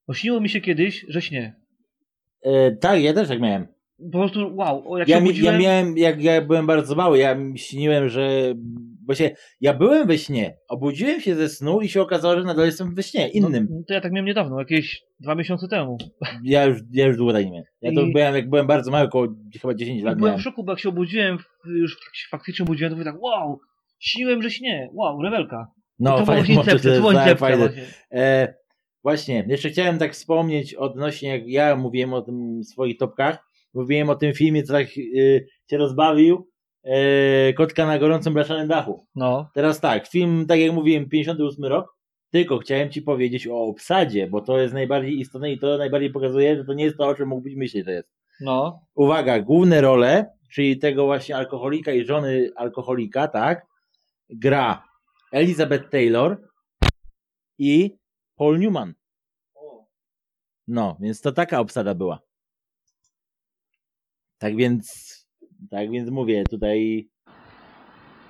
Bo śniło mi się kiedyś, że śnie. E, tak, ja też tak miałem. Po prostu wow, o, jak Ja, się mi, obudziłem, ja miałem, jak ja byłem bardzo mały, ja śniłem, że. Właśnie, ja byłem we śnie, obudziłem się ze snu i się okazało, że nadal jestem we śnie, innym. No, to ja tak miałem niedawno, jakieś dwa miesiące temu. [LAUGHS] Ja już, ja już długo tak nie miałem. Ja to I- byłem, jak byłem bardzo mały, około chyba 10 I lat byłem miałem. w szoku, bo jak się obudziłem, już faktycznie obudziłem, to mówię tak, wow, śniłem, że śnie, wow, rewelka. I No, to była fajnie, może incepcja, to była jest tak incepcja fajne. Właśnie. Jeszcze chciałem tak wspomnieć odnośnie, jak ja mówiłem o tym w swoich topkach, mówiłem o tym filmie, co tak y, cię rozbawił, e, Kotka na gorącym blaszanym dachu. No, Teraz tak, film, tak jak mówiłem, 58 rok, Tylko chciałem ci powiedzieć o obsadzie, bo to jest najbardziej istotne i to najbardziej pokazuje, że to nie jest to, o czym mógłbyś myśleć, że jest. No. Uwaga, główne role, czyli tego właśnie alkoholika i żony alkoholika, tak, gra Elizabeth Taylor i Paul Newman. No, więc to taka obsada była. Tak więc, tak więc mówię, tutaj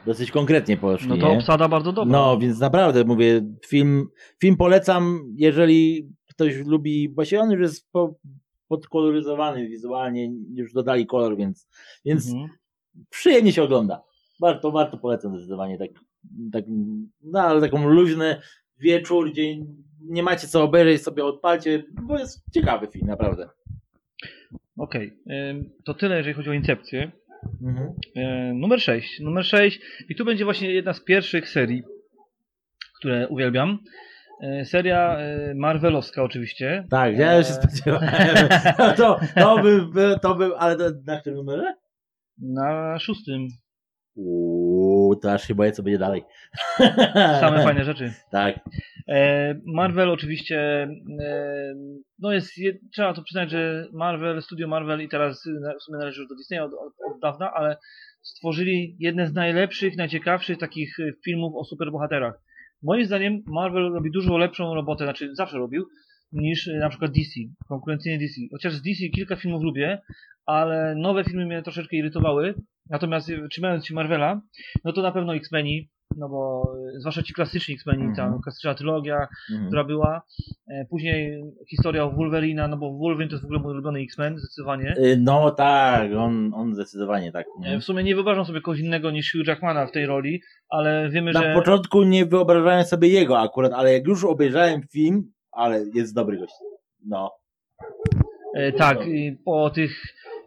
dosyć konkretnie poszli. No to nie? obsada bardzo dobra. No, więc naprawdę mówię, film, film polecam, jeżeli ktoś lubi, właśnie on już jest po, podkoloryzowany wizualnie, już dodali kolor, więc, więc Mhm. przyjemnie się ogląda. Warto, warto polecam zdecydowanie, tak, tak no, ale taką luźny wieczór, gdzie nie macie co obejrzeć, sobie odpalcie, bo jest ciekawy film, naprawdę. Okej. Ym, To tyle, jeżeli chodzi o Incepcję. Mhm. E, Numer 6. Numer 6. I tu będzie właśnie jedna z pierwszych serii, które uwielbiam. E, Seria e, Marvelowska oczywiście. Tak, ja już się spodziewałem. [LAUGHS] To, to by, to by, ale to, na którym numerze? Na szóstym. Uuu, to aż się boję, co będzie dalej. [LAUGHS] Same fajne rzeczy. [LAUGHS] Tak. E, Marvel oczywiście, e, no jest, je- trzeba to przyznać, że Marvel, studio Marvel i teraz w sumie należy już do Disneya od, od, dawna, ale stworzyli jedne z najlepszych, najciekawszych takich y, filmów o superbohaterach. Moim zdaniem Marvel robi dużo lepszą robotę, znaczy zawsze robił, niż y, na przykład DC, konkurencyjnie DC. Chociaż z DC kilka filmów lubię, ale nowe filmy mnie troszeczkę irytowały. Natomiast y, trzymając się Marvela, no to na pewno X-Meni, no bo y, zwłaszcza ci klasyczni X-Meni, ta Mhm. klasyczna trylogia, Mhm. która była. E, Później historia o Wolverina, no bo Wolverine to jest w ogóle mój ulubiony X-Men, zdecydowanie. No tak, on, on zdecydowanie tak. E, Nie? W sumie nie wyobrażam sobie kogoś innego niż Hugh Jackmana w tej roli, ale wiemy, Na że... początku nie wyobrażałem sobie jego akurat, ale jak już obejrzałem film, ale jest dobry gość. No. E, tak, i po tych...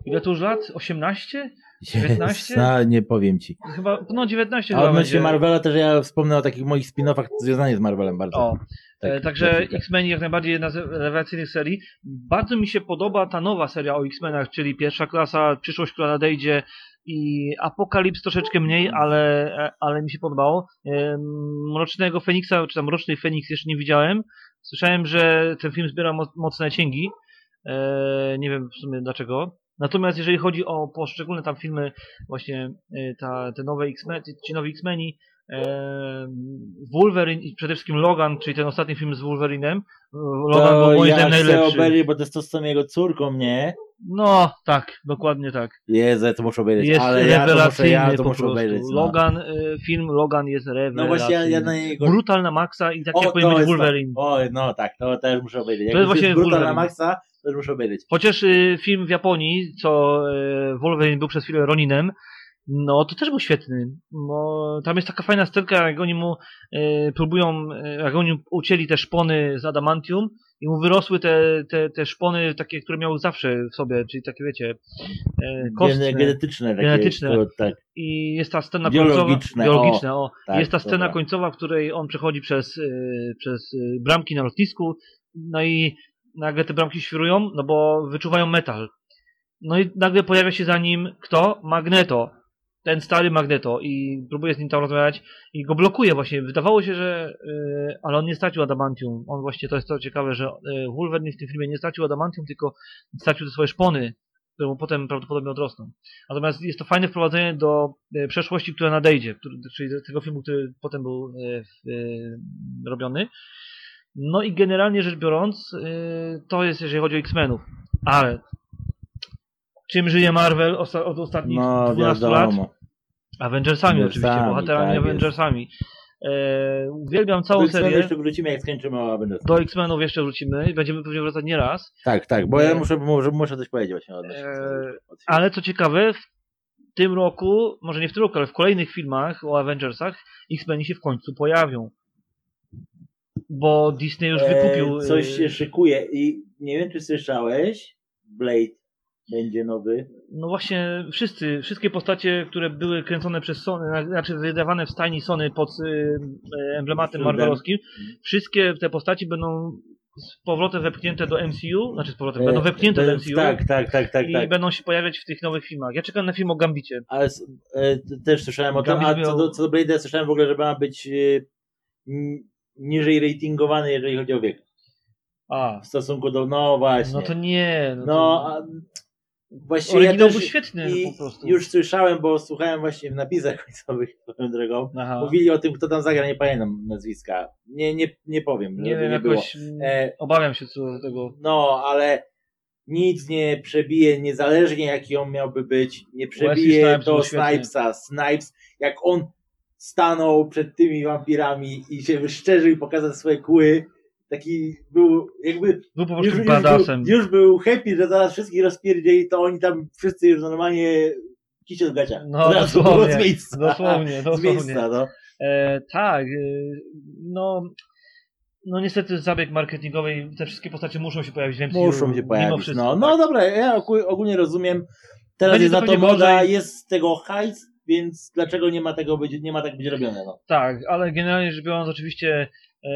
Ile to już lat? 18? 19? No, nie powiem ci. Chyba, no 19 A odnośnie będzie. Marvela też ja wspomnę o takich moich spin-offach związanych z Marvelem bardzo. O, Tak, e, także chwilkę. X-Men jak najbardziej jedna z rewelacyjnych serii. Bardzo mi się podoba ta nowa seria o X-Menach, czyli pierwsza klasa, przyszłość, która nadejdzie i Apokalips troszeczkę mniej, ale, e, ale mi się podobało. Em, Mrocznego Feniksa, czy tam Mroczny Feniks jeszcze nie widziałem. Słyszałem, że ten film zbiera mo- mocne cięgi. E, nie wiem w sumie dlaczego. Natomiast jeżeli chodzi o poszczególne tam filmy, właśnie e, ta, te nowe X-Men, ci nowi X-Meni, e, Wolverine i przede wszystkim Logan, czyli ten ostatni film z Wolverinem. Logan to był moim ja zdaniem najlepszy. obejrzeć, bo to jest to z tą jego córką, nie? No, tak, dokładnie tak. Jezu, ja to muszę obejrzeć, Jest ale ja to muszę, ja to muszę obejrzeć. No. Logan, e, film Logan jest no rewelacyjny. właśnie, ja, ja na niego... Brutal na maksa i tak O, jak powinien być jest Wolverine. O, no tak, to też muszę obejrzeć. Jak To jest właśnie Brutal na Wolverine. Maxa, to już muszę obejrzeć. Chociaż y, film w Japonii, co y, Wolverine był przez chwilę Roninem, no to też był świetny. Tam jest taka fajna scenka, jak oni mu y, próbują, y, jak oni ucięli te szpony z adamantium i mu wyrosły te, te, te szpony takie, które miał zawsze w sobie, czyli takie wiecie, y, kostne. Gene- Genetyczne. Takie, Genetyczne. To, tak, I jest ta scena Biologiczne, końcowa. Biologiczne, o. tak, jest ta scena dobra. końcowa, w której on przechodzi przez, y, przez y, bramki na lotnisku, no i nagle te bramki świrują, no bo wyczuwają metal. No i nagle pojawia się za nim kto? Magneto. Ten stary Magneto i próbuje z nim tam rozmawiać i go blokuje właśnie. Wydawało się, że y, ale on nie stracił adamantium. On właśnie, to jest to ciekawe, że y, Wolverine w tym filmie nie stracił adamantium, tylko stracił te swoje szpony, które mu potem prawdopodobnie odrosną. Natomiast jest to fajne wprowadzenie do e, przeszłości, która nadejdzie, który, czyli tego filmu, który potem był w, e, robiony. No i generalnie rzecz biorąc, e, to jest jeżeli chodzi o X-Menów. Ale czym żyje Marvel osta- od ostatnich no 12 lat? wiadomo. Avengersami oczywiście, Avengersami, bohaterami tak. Avengersami. E, uwielbiam Do całą X-Menów serię. jeszcze wrócimy, jak skończymy o Avengers. Do X-Menów jeszcze wrócimy i będziemy pewnie wracać nie raz. Tak, tak, bo ja E, muszę, muszę, muszę coś powiedzieć właśnie odnośnie e, tego. Ale co ciekawe, w tym roku, może nie w tym roku, ale w kolejnych filmach o Avengersach X-Meni się w końcu pojawią. Bo Disney już wykupił. E, coś się szykuje i nie wiem, czy słyszałeś, Blade będzie nowy. No właśnie, wszyscy, wszystkie postacie, które były kręcone przez Sony, znaczy wydawane w stajni Sony pod e, e, emblematem marvelowskim, wszystkie te postaci będą z powrotem wepchnięte do MCU, znaczy z powrotem, E, będą wepchnięte do MCU Tak, tak, tak, tak. i tak. będą się pojawiać w tych nowych filmach. Ja czekam na film o Gambicie. Ale e, też słyszałem o tym, a Gambit co miał- do, co do Blade'a słyszałem w ogóle, że ma być e, niżej ratingowany, jeżeli chodzi o wiek. A, W stosunku do, no właśnie. no to nie. No, No, to... a właściwie ja Oryginał też był świetny po prostu. już słyszałem, bo słuchałem właśnie w napisach końcowych [LAUGHS] swoją drogą. Aha. Mówili o tym, kto tam zagra, nie pamiętam nazwiska. Nie, nie, nie powiem, Nie wiem, nie jakoś E, obawiam się co do tego. No, ale nic nie przebije, niezależnie jaki on miałby być, nie przebije Snipes do. Snipesa. Snipes, jak on stanął przed tymi wampirami i się wyszczerzył i pokazał swoje kły, taki był jakby Był po już, prostu już, badassem. był, już był happy, że zaraz wszystkich rozpierdzieli, to oni tam wszyscy już normalnie kisiel w gaciach. No, Od razu dosłownie, z miejsca. Dosłownie, Z dosłownie. miejsca, no. E, tak, e, no, no niestety zabieg marketingowy i te wszystkie postacie muszą się pojawić w MCU. Muszą się pojawić. wszystko, no, tak. no dobra, ja ogó- ogólnie rozumiem. Teraz Będzie jest na to moda, jest z tego hajs, więc dlaczego nie ma tego być, nie ma tak być robione, no. Tak, ale generalnie rzecz biorąc oczywiście e,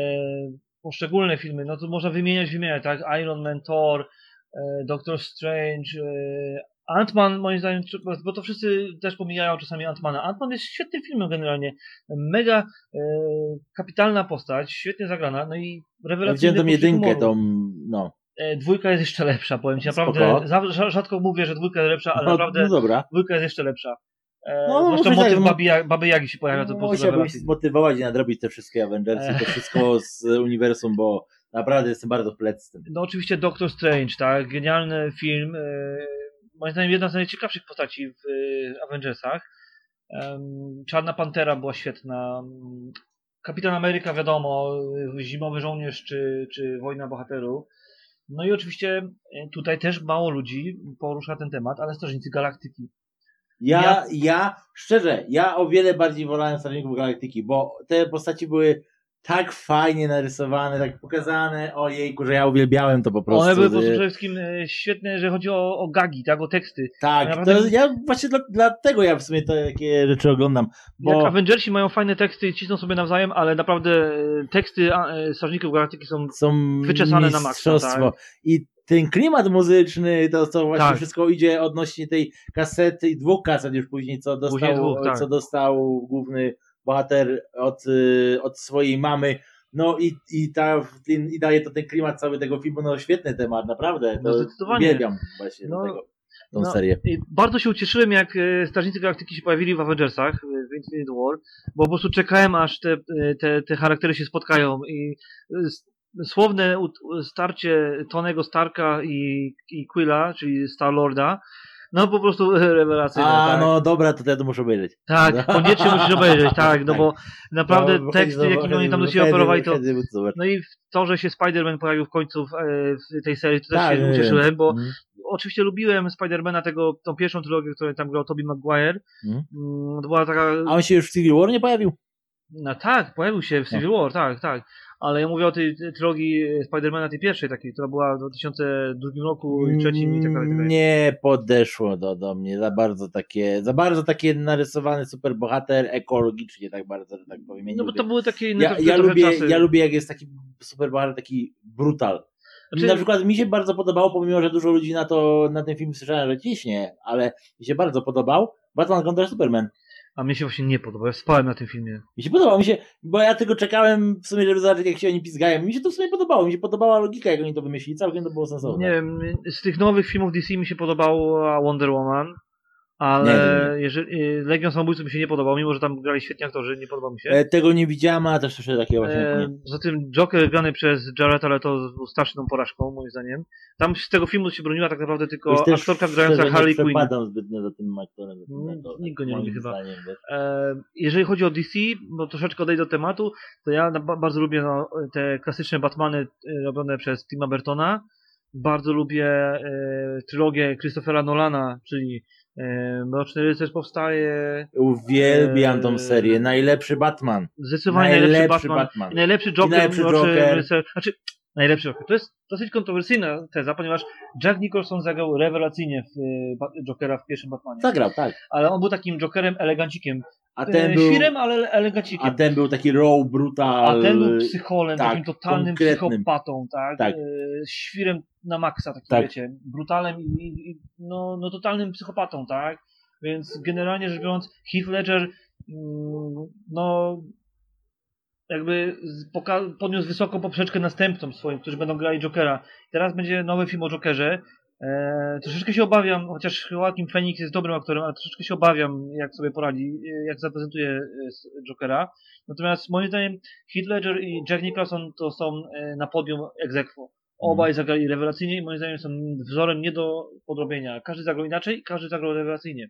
poszczególne filmy, no to można wymieniać, wymieniać, tak? Iron Man, Thor, e, Doctor Strange, e, Ant-Man moim zdaniem, bo to wszyscy też pomijają czasami Ant-Mana. Ant-Man jest świetnym filmem generalnie. Mega e, kapitalna postać, świetnie zagrana, no i rewelacyjny Widziałem tą jedynkę, tą, no. E, Dwójka jest jeszcze lepsza, powiem ci. Spoko. Naprawdę, rza- rzadko mówię, że dwójka jest lepsza, ale no, naprawdę no dobra. dwójka jest jeszcze lepsza. E, No, zwłaszcza muszę motyw tak, no- baby, baby Jagi się pojawia, to po prostu Musiałbym się zmotywować i nadrobić te wszystkie Avengersy, to wszystko [LAUGHS] z uniwersum, bo naprawdę jestem bardzo plec z tym. No oczywiście Doctor Strange, tak? Genialny film. E, moim zdaniem jedna z najciekawszych postaci w e, Avengersach. Czarna Pantera była świetna. Mm, Kapitan Ameryka, wiadomo, Zimowy Żołnierz czy, czy Wojna Bohaterów. No i oczywiście tutaj też mało ludzi porusza ten temat, ale Strażnicy Galaktyki. Ja, Ja- ja, szczerze, ja o wiele bardziej wolałem Strażników Galaktyki, bo te postaci były tak fajnie narysowane, tak pokazane, ojejku, że ja uwielbiałem to po prostu. One były po że- prostu przede wszystkim e, świetne, jeżeli chodzi o, o gagi, tak? O teksty. Tak, Naprawdę- to ja właśnie dla, dlatego ja w sumie takie rzeczy oglądam, Jak bo Avengersi mają fajne teksty i cisną sobie nawzajem, ale naprawdę e, teksty e, Strażników Galaktyki są są wyczesane na maksa, tak. I ten klimat muzyczny, to co właśnie Tak. wszystko idzie odnośnie tej kasety i dwóch kaset już później, co dostał, Później dwóch, tak. co dostał główny bohater od, y, od swojej mamy. No i, i, ta, i daje to ten klimat cały tego filmu, no świetny temat, naprawdę. No zdecydowanie. Uwielbiam właśnie No, tego, tą no, serię. Bardzo się ucieszyłem, jak e, Strażnicy Galaktyki się pojawili w Avengersach, e, w Infinite War, bo po prostu czekałem, aż te, e, te, te charaktery się spotkają i słowne starcie Tonego Starka i, i Quilla, czyli Star-Lorda, no po prostu [LAUGHS] rewelacyjne. A, tak. no dobra, to ja to muszę obejrzeć. Tak, koniecznie musisz obejrzeć, [LAUGHS] tak, no Tak. bo naprawdę No, teksty, jakimi oni tam do siebie operowali, to... No i to, że się Spider-Man pojawił w końcu w, e, w tej serii, to też Tak, się nie ucieszyłem, bo Mhm. oczywiście lubiłem Spidermana, tego, tą pierwszą trylogię, którą tam grał Tobey Maguire. Mhm. Mm, To była taka... A on się już w Civil War nie pojawił? No tak, pojawił się w Civil War, tak, tak. Ale ja mówię o tej trylogii Spidermana, tej pierwszej takiej, która była w 2002 roku i trzecim i tak dalej. tak dalej. Nie podeszło do, do mnie. Za bardzo takie, za bardzo takie narysowany superbohater ekologicznie, tak bardzo, że tak powiem. Ja No bo lubię. to były takie ja, ja, lubię, czasy. ja lubię jak jest taki superbohater, taki brutal. Znaczy- Na przykład mi się bardzo podobało, pomimo, że dużo ludzi na to, na ten film słyszałem, że ciśnie, ale mi się bardzo podobał Batman kontra Superman. A mnie się właśnie nie podoba, ja spałem na tym filmie. Mi się podobał, mi się, bo ja tylko czekałem w sumie, żeby zobaczyć, jak się oni pizgają. Mi się to w sumie podobało, mi się podobała logika, jak oni to wymyślili, całkiem to było sensowne. Nie wiem, z tych nowych filmów DC mi się podobała Wonder Woman, ale Nie, nie, jeżeli, y, Legion Samobójców mi się nie podobał, mimo że tam grali świetni aktorzy, nie podobał mi się. E, tego nie widziałem, a też słyszę takiego właśnie. E, nie. Za tym Joker grany przez Jareta Leto był straszną porażką, moim zdaniem. Tam z tego filmu się broniła tak naprawdę tylko też aktorka grająca Harley nie Quinn. przepadam zbytnio za tym aktorem. Mm, aktorem, nikt go nie lubi chyba. zdaniem, wiesz. E, Jeżeli chodzi o DC, bo troszeczkę odejdę do tematu, to ja bardzo lubię no, te klasyczne Batmany e, robione przez Tima Burtona. Bardzo lubię e, trylogię Christophera Nolana, czyli Mroczny Rycerz powstaje, Uwielbiam tą serię. Najlepszy Batman. zdecydowanie najlepszy, Najlepszy Batman. Batman. Najlepszy Joker, I najlepszy Joker. Rycerz. Znaczy, najlepszy Joker. To jest dosyć kontrowersyjna teza, ponieważ Jack Nicholson zagrał rewelacyjnie w e, Jokera w pierwszym Batmanie. Zagrał, tak. Ale on był takim Jokerem elegancikiem. A E, ten był, Świrem, ale elegancikiem. a ten był taki raw, brutal. A ten był psycholem, tak, takim totalnym konkretnym. psychopatą, tak? Tak. E, świrem na maksa, takim Tak. wiecie, brutalem i, i, no, no totalnym psychopatą, tak? Więc generalnie rzecz biorąc, Heath Ledger, mm, no jakby podniósł wysoką poprzeczkę następcom swoim, którzy będą grali Jokera. Teraz będzie nowy film o Jokerze. E, troszeczkę się obawiam, chociaż Joaquin Phoenix jest dobrym aktorem, ale troszeczkę się obawiam, jak sobie poradzi, e, jak zaprezentuje e, Jokera. Natomiast moim zdaniem Heath Ledger i Jack Nicholson to są e, na podium ex aequo. Obaj zagrali rewelacyjnie i moim zdaniem są wzorem nie do podrobienia. Każdy zagrał inaczej, każdy zagrał rewelacyjnie.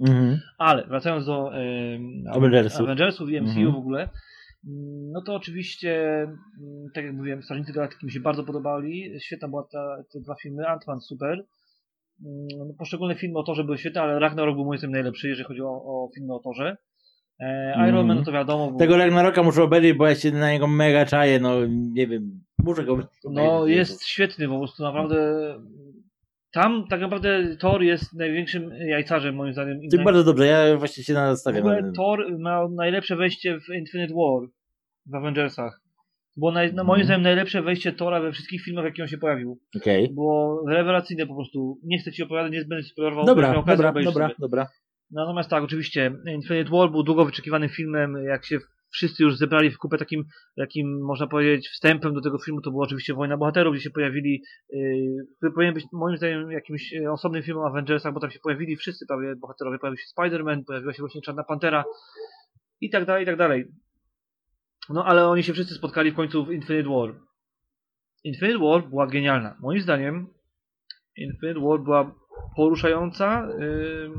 Mhm. Ale wracając do em, Avengersów. Avengersów i MCU Mhm. w ogóle, mm, no to oczywiście, mm, tak jak mówiłem, Strażnicy Galaktyki mi się bardzo podobali. Świetna była ta, te dwa filmy. Ant-Man super. Mm, no, Poszczególne filmy o Torze były świetne, ale Ragnarok był moim zdaniem najlepszy, jeżeli chodzi o, o filmy o Torze. E, Iron Mhm. Man no to wiadomo. Był, Tego Ragnaroka muszę obejrzeć, bo ja się na niego mega czaję, no nie wiem, muszę go no jest świetny po prostu, naprawdę. Tam tak naprawdę Thor jest największym jajcarzem moim zdaniem. i Ty naj- bardzo dobrze, ja właśnie się W nastawiam. ogóle na ten- Thor miał najlepsze wejście w Infinite War w Avengersach. Było naj, na moim Mhm. zdaniem najlepsze wejście Tora we wszystkich filmach, w jakich on się pojawił. Okej. Było rewelacyjne po prostu. Nie chcę ci opowiadać, nie będę ci spoilerował. Dobra, okazję dobra, dobra, sobie. dobra. Natomiast tak, oczywiście Infinite War był długo wyczekiwanym filmem. Jak się wszyscy już zebrali w kupę takim, takim można powiedzieć, wstępem do tego filmu, to była oczywiście Wojna Bohaterów, gdzie się pojawili, yy, który powinien być moim zdaniem jakimś yy, osobnym filmem Avengersach, bo tam się pojawili wszyscy prawie bohaterowie. Pojawił się Spider-Man, pojawiła się właśnie Czarna Pantera i tak dalej, i tak dalej. No ale oni się wszyscy spotkali w końcu w Infinite War. Infinite War była genialna. Moim zdaniem Infinite War była poruszająca, yy,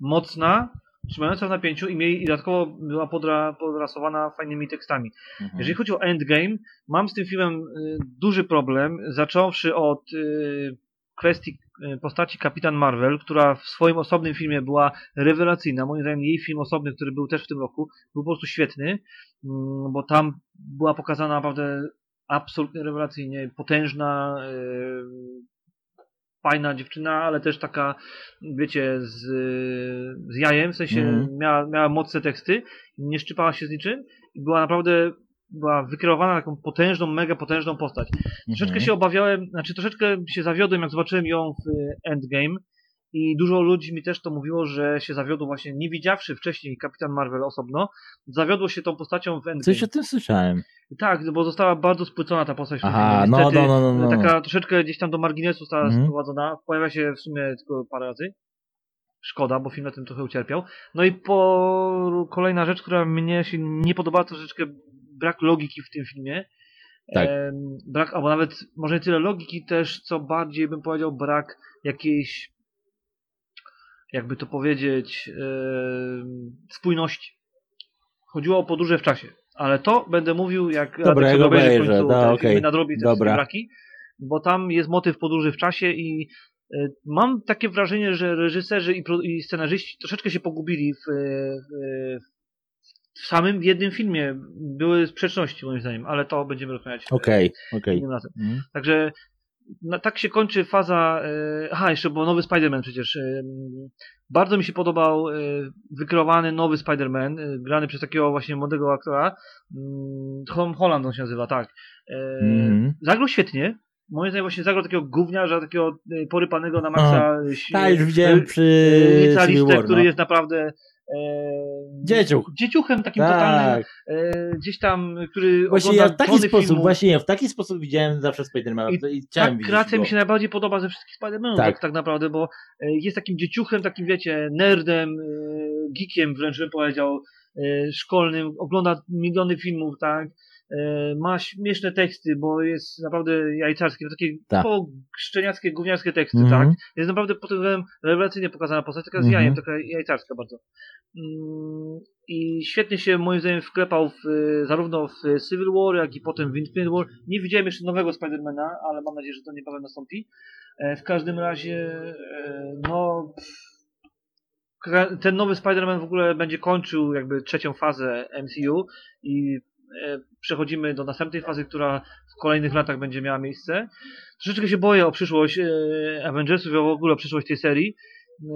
mocna, trzymająca w napięciu i, mieli, i dodatkowo była podra, podrasowana fajnymi tekstami. Mhm. Jeżeli chodzi o Endgame, mam z tym filmem y, duży problem, zacząwszy od y, kwestii y, postaci Kapitan Marvel, która w swoim osobnym filmie była rewelacyjna. Moim zdaniem jej film osobny, który był też w tym roku, był po prostu świetny, mm, bo tam była pokazana naprawdę absolutnie rewelacyjnie, potężna, fajna dziewczyna, ale też taka, wiecie, z, z jajem, w sensie Mhm. miała, miała mocne teksty, nie szczypała się z niczym i była naprawdę była wykreowana na taką potężną, mega potężną postać. Troszeczkę Mhm. się obawiałem, znaczy troszeczkę się zawiodłem, jak zobaczyłem ją w Endgame i dużo ludzi mi też to mówiło, że się zawiodło właśnie, nie widziawszy wcześniej Kapitan Marvel osobno, zawiodło się tą postacią w Endgame. Coś o tym słyszałem. Tak, bo została bardzo spłycona ta postać Aha, no, Niestety, no, no, no, no. Taka troszeczkę gdzieś tam do marginesu została Mhm. sprowadzona. Pojawia się w sumie tylko parę razy. Szkoda, bo film na tym trochę ucierpiał. No i po kolejna rzecz, która mnie się nie podobała, troszeczkę brak logiki w tym filmie. Tak. Em, brak, albo nawet może nie tyle logiki też, co bardziej bym powiedział brak jakiejś jakby to powiedzieć em, spójności. Chodziło o podróże w czasie. Ale to będę mówił, jak Dobra, ja obejrzy w obejrzę, końcu da, te okej. filmy, nadrobi te braki, bo tam jest motyw podróży w czasie i e, mam takie wrażenie, że reżyserzy i, i scenarzyści troszeczkę się pogubili w, w, w samym jednym filmie. Były sprzeczności moim zdaniem, ale to będziemy rozmawiać e, Okej, okej. innym razem. Mhm. Także na, tak się kończy faza. E, aha, jeszcze był nowy Spider-Man przecież. E, bardzo mi się podobał e, wykreowany nowy Spider-Man, e, grany przez takiego właśnie młodego aktora. Mm, Tom Holland on się nazywa, tak. E, Mhm. Zagrał świetnie. Moim zdaniem właśnie zagrał takiego gówniarza, takiego e, porypanego na maksa. e, ś- Tak, już widziałem przy e, Civil War, który no. jest naprawdę e, Dzieciuch. dzieciuchem takim totalnym, Tak. e, gdzieś tam, który Właśnie ja w taki sposób, filmów. właśnie ja w taki sposób widziałem zawsze Spidermana I i, chciałem tak kreacja mi się najbardziej podoba ze wszystkich Spider-Manów, Tak. tak. naprawdę, bo e, jest takim dzieciuchem, takim wiecie, nerdem, e, geekiem wręcz bym powiedział, e, szkolnym, ogląda miliony filmów, tak, ma śmieszne teksty, bo jest naprawdę jajcarskie, takie Tak. typowo szczeniackie, gówniarskie teksty, Mhm. tak. Jest naprawdę pod względem rewelacyjnie pokazana postać, taka z Mhm. jajem, taka jajcarska bardzo. Mm, I świetnie się moim zdaniem wklepał w, e, zarówno w Civil War, jak i potem w Infinite War. Nie widziałem jeszcze nowego Spidermana, ale mam nadzieję, że to niebawem nastąpi. E, W każdym razie, e, no. Ten nowy Spider-Man w ogóle będzie kończył jakby trzecią fazę MCU i e, przechodzimy do następnej fazy, która w kolejnych latach będzie miała miejsce. Troszeczkę się boję o przyszłość e, Avengersów i w ogóle o przyszłość tej serii,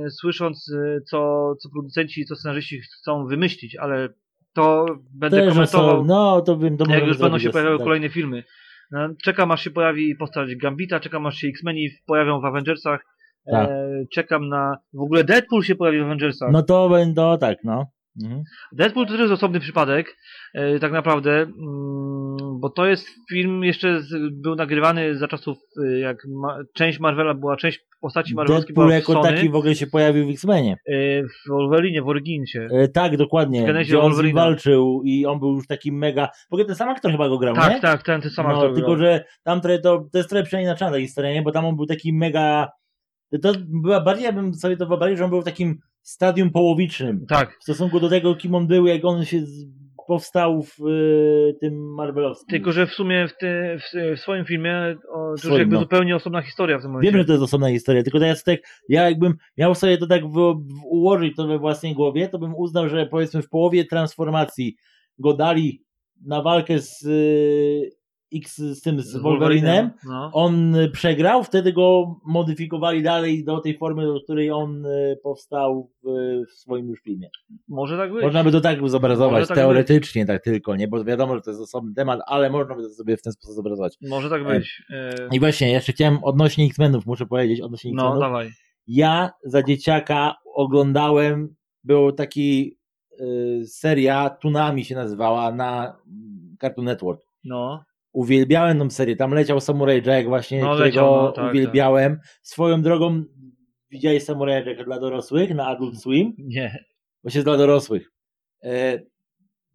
e, słysząc e, co, co producenci, co scenarzyści chcą wymyślić, ale to będę Też, komentował są, no to bym jak już będą się pojawiały tak. kolejne filmy. No, czekam aż się pojawi postać Gambita, czekam aż się X-Meni pojawią w Avengersach. Tak. E, czekam na. W ogóle Deadpool się pojawi w Avengersach. No to będą, tak, no. Mhm. Deadpool to też jest osobny przypadek, e, tak naprawdę, mm, bo to jest film jeszcze z, był nagrywany za czasów, e, jak ma, część Marvela była, część postaci marvelowskich Deadpool była w jako Sony, taki w ogóle się pojawił w X-Menie. e, w Wolverinie, w Originsie. Tak, dokładnie. Gdzie on z nim Wolverina. walczył i on był już taki mega... W ogóle ten sam aktor chyba go grał, nie? Tak, tak, ten, ten sam no, aktor tylko, grał. że tam trochę to, to jest trochę przeinaczona ta historia, nie? Bo tam on był taki mega... To była bardziej, ja bym sobie to wyobraził, że on był takim stadium połowicznym. Tak, W stosunku do tego, kim on był, jak on się powstał w y, tym Marvelowskim. tylko że w sumie w, ty, w, w swoim filmie o, to już jakby no. zupełnie osobna historia w tym momencie. Wiem, że to jest osobna historia, tylko teraz tak, ja jakbym miał sobie to tak w, ułożyć to we własnej głowie, to bym uznał, że powiedzmy w połowie transformacji go dali na walkę z y, X, z tym, z, Wolverinem, No. on y, przegrał, wtedy go modyfikowali dalej do tej formy, do której on y, powstał w, w swoim już filmie. Może tak być. Można by to tak zobrazować, tak teoretycznie tak tylko, nie, bo wiadomo, że to jest osobny temat, ale można by to sobie w ten sposób zobrazować. Może tak E, być. E, I właśnie, jeszcze chciałem odnośnie X-Menów, muszę powiedzieć, odnośnie no, X-Menów, dawaj. ja za dzieciaka oglądałem, był taki y, seria, Tunami się nazywała, na Cartoon Network. No. Uwielbiałem tą serię, tam leciał Samurai Jack właśnie, No, którego leciał, no, tak, uwielbiałem. Swoją drogą widziałeś Samurai Jack dla dorosłych na Adult Swim? Nie. Właśnie dla dorosłych. E,